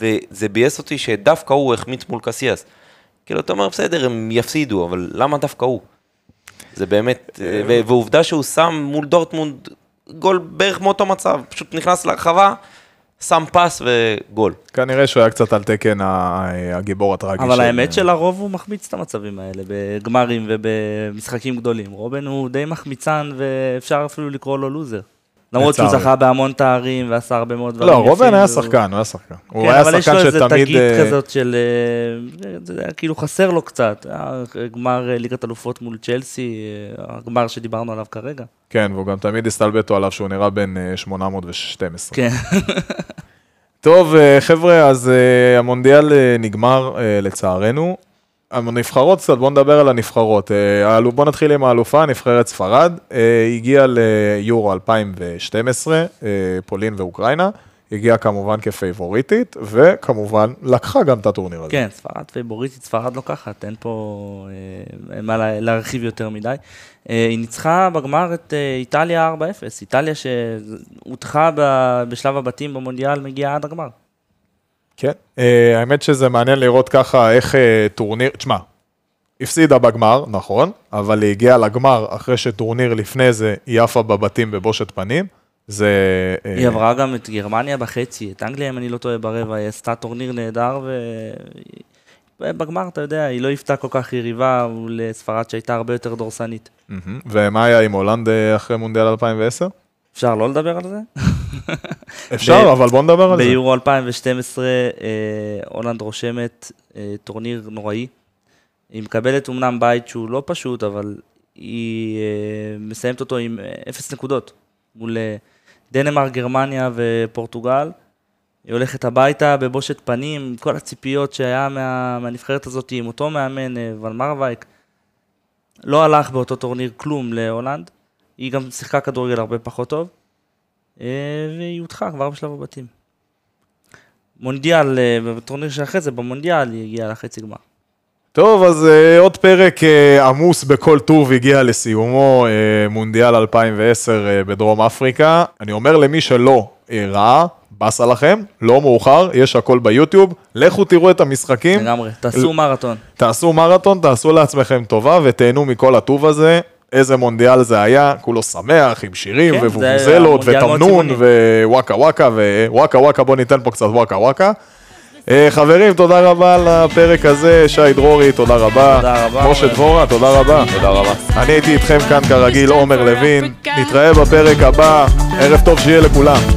וזה ביאס אותי שדווקא הוא החמיץ מול קסיאס. כאילו, אתה אומר, בסדר, הם יפסידו, אבל למה דווקא הוא? זה באמת, ו- ועובדה שהוא שם מול דורטמונד גול בערך מאותו מצב, פשוט נכנס לרחבה, שם פס וגול. כנראה שהוא היה קצת על תקן הגיבור הטרגי. אבל של- האמת שלרוב הוא מחמיץ את המצבים האלה, בגמרים ובמשחקים גדולים. רובן הוא די מחמיצן, ואפשר אפילו לקרוא לו לוזר. למרות שהוא. זכה בהמון תארים ועשה הרבה מאוד דברים לא, רובן היה שחקן, הוא היה שחקן. כן, אבל יש לו איזה. תגית אה, כזאת של... אה, כאילו חסר לו קצת. גמר אה, ליגת אלופות מול צ'לסי, הגמר שדיברנו עליו כרגע. כן, והוא גם תמיד הסתלבטו עליו שהוא נראה בן אה, 812. כן. טוב, חבר'ה, אז המונדיאל נגמר לצערנו. הנבחרות קצת, בואו נדבר על הנבחרות. אה, בואו נתחיל עם האלופה, נבחרת ספרד. אה, הגיעה ליורו 2012, אה, פולין ואוקראינה. הגיעה כמובן כפייבוריטית, וכמובן לקחה גם את הטורניר הזה. כן, ספרד פייבוריטית, ספרד לוקחת, אין פה מה לה- להרחיב יותר מדי. היא ניצחה בגמר את איטליה 4-0, איטליה שהודחה בשלב הבתים במונדיאל, מגיעה עד הגמר. כן, אה, האמת שזה מעניין לראות ככה איך אה, טורניר, תשמע, הפסידה בגמר, נכון, אבל היא הגיעה לגמר אחרי שטורניר לפני זה היא עפה בבתים בבושת פנים. זה... אה, היא עברה גם את גרמניה בחצי, את אנגליה, אם אני לא טועה, ברבע, היא עשתה טורניר נהדר, ובגמר, אתה יודע, היא לא היוותה כל כך יריבה מול ספרד שהייתה הרבה יותר דורסנית. ומה היה עם הולנד אחרי מונדיאל 2010? אפשר לא לדבר על זה? אפשר, ב- אבל בוא נדבר על זה. ביורו 2012, אה, הולנד רושמת אה, טורניר נוראי. היא מקבלת אמנם בית שהוא לא פשוט, אבל היא אה, מסיימת אותו עם אפס נקודות מול אה, דנמרק, גרמניה ופורטוגל. היא הולכת הביתה בבושת פנים, עם כל הציפיות שהיה מה, מהנבחרת הזאת, עם אותו מאמן, אה, ון מרווייק. לא הלך באותו טורניר כלום להולנד. היא גם שיחקה כדורגל הרבה פחות טוב. אה, והיא הודחה כבר בשלב הבתים. מונדיאל, אה, בטורניר שאחרי זה, במונדיאל, היא הגיעה לחצי גמר. טוב, אז uh, עוד פרק uh, עמוס בכל טוב הגיע לסיומו, uh, מונדיאל 2010 uh, בדרום אפריקה. אני אומר למי שלא uh, ראה, באסה לכם, לא מאוחר, יש הכל ביוטיוב, לכו תראו את המשחקים, לגמרי, תעשו מרתון. תעשו מרתון, תעשו לעצמכם טובה ותהנו מכל הטוב הזה. איזה מונדיאל זה היה, כולו שמח, עם שירים כן, מאוד ותמנון. ווואקה וואקה ווואקה וואקה, בוא ניתן פה קצת וואקה וואקה. אה, חברים, תודה רבה על הפרק הזה, שי דרורי, תודה רבה. תודה רבה, משה. דבורה, תודה רבה. תודה רבה. אני הייתי איתכם כאן כרגיל, עומר לוין. נתראה בפרק הבא, ערב טוב שיהיה לכולם.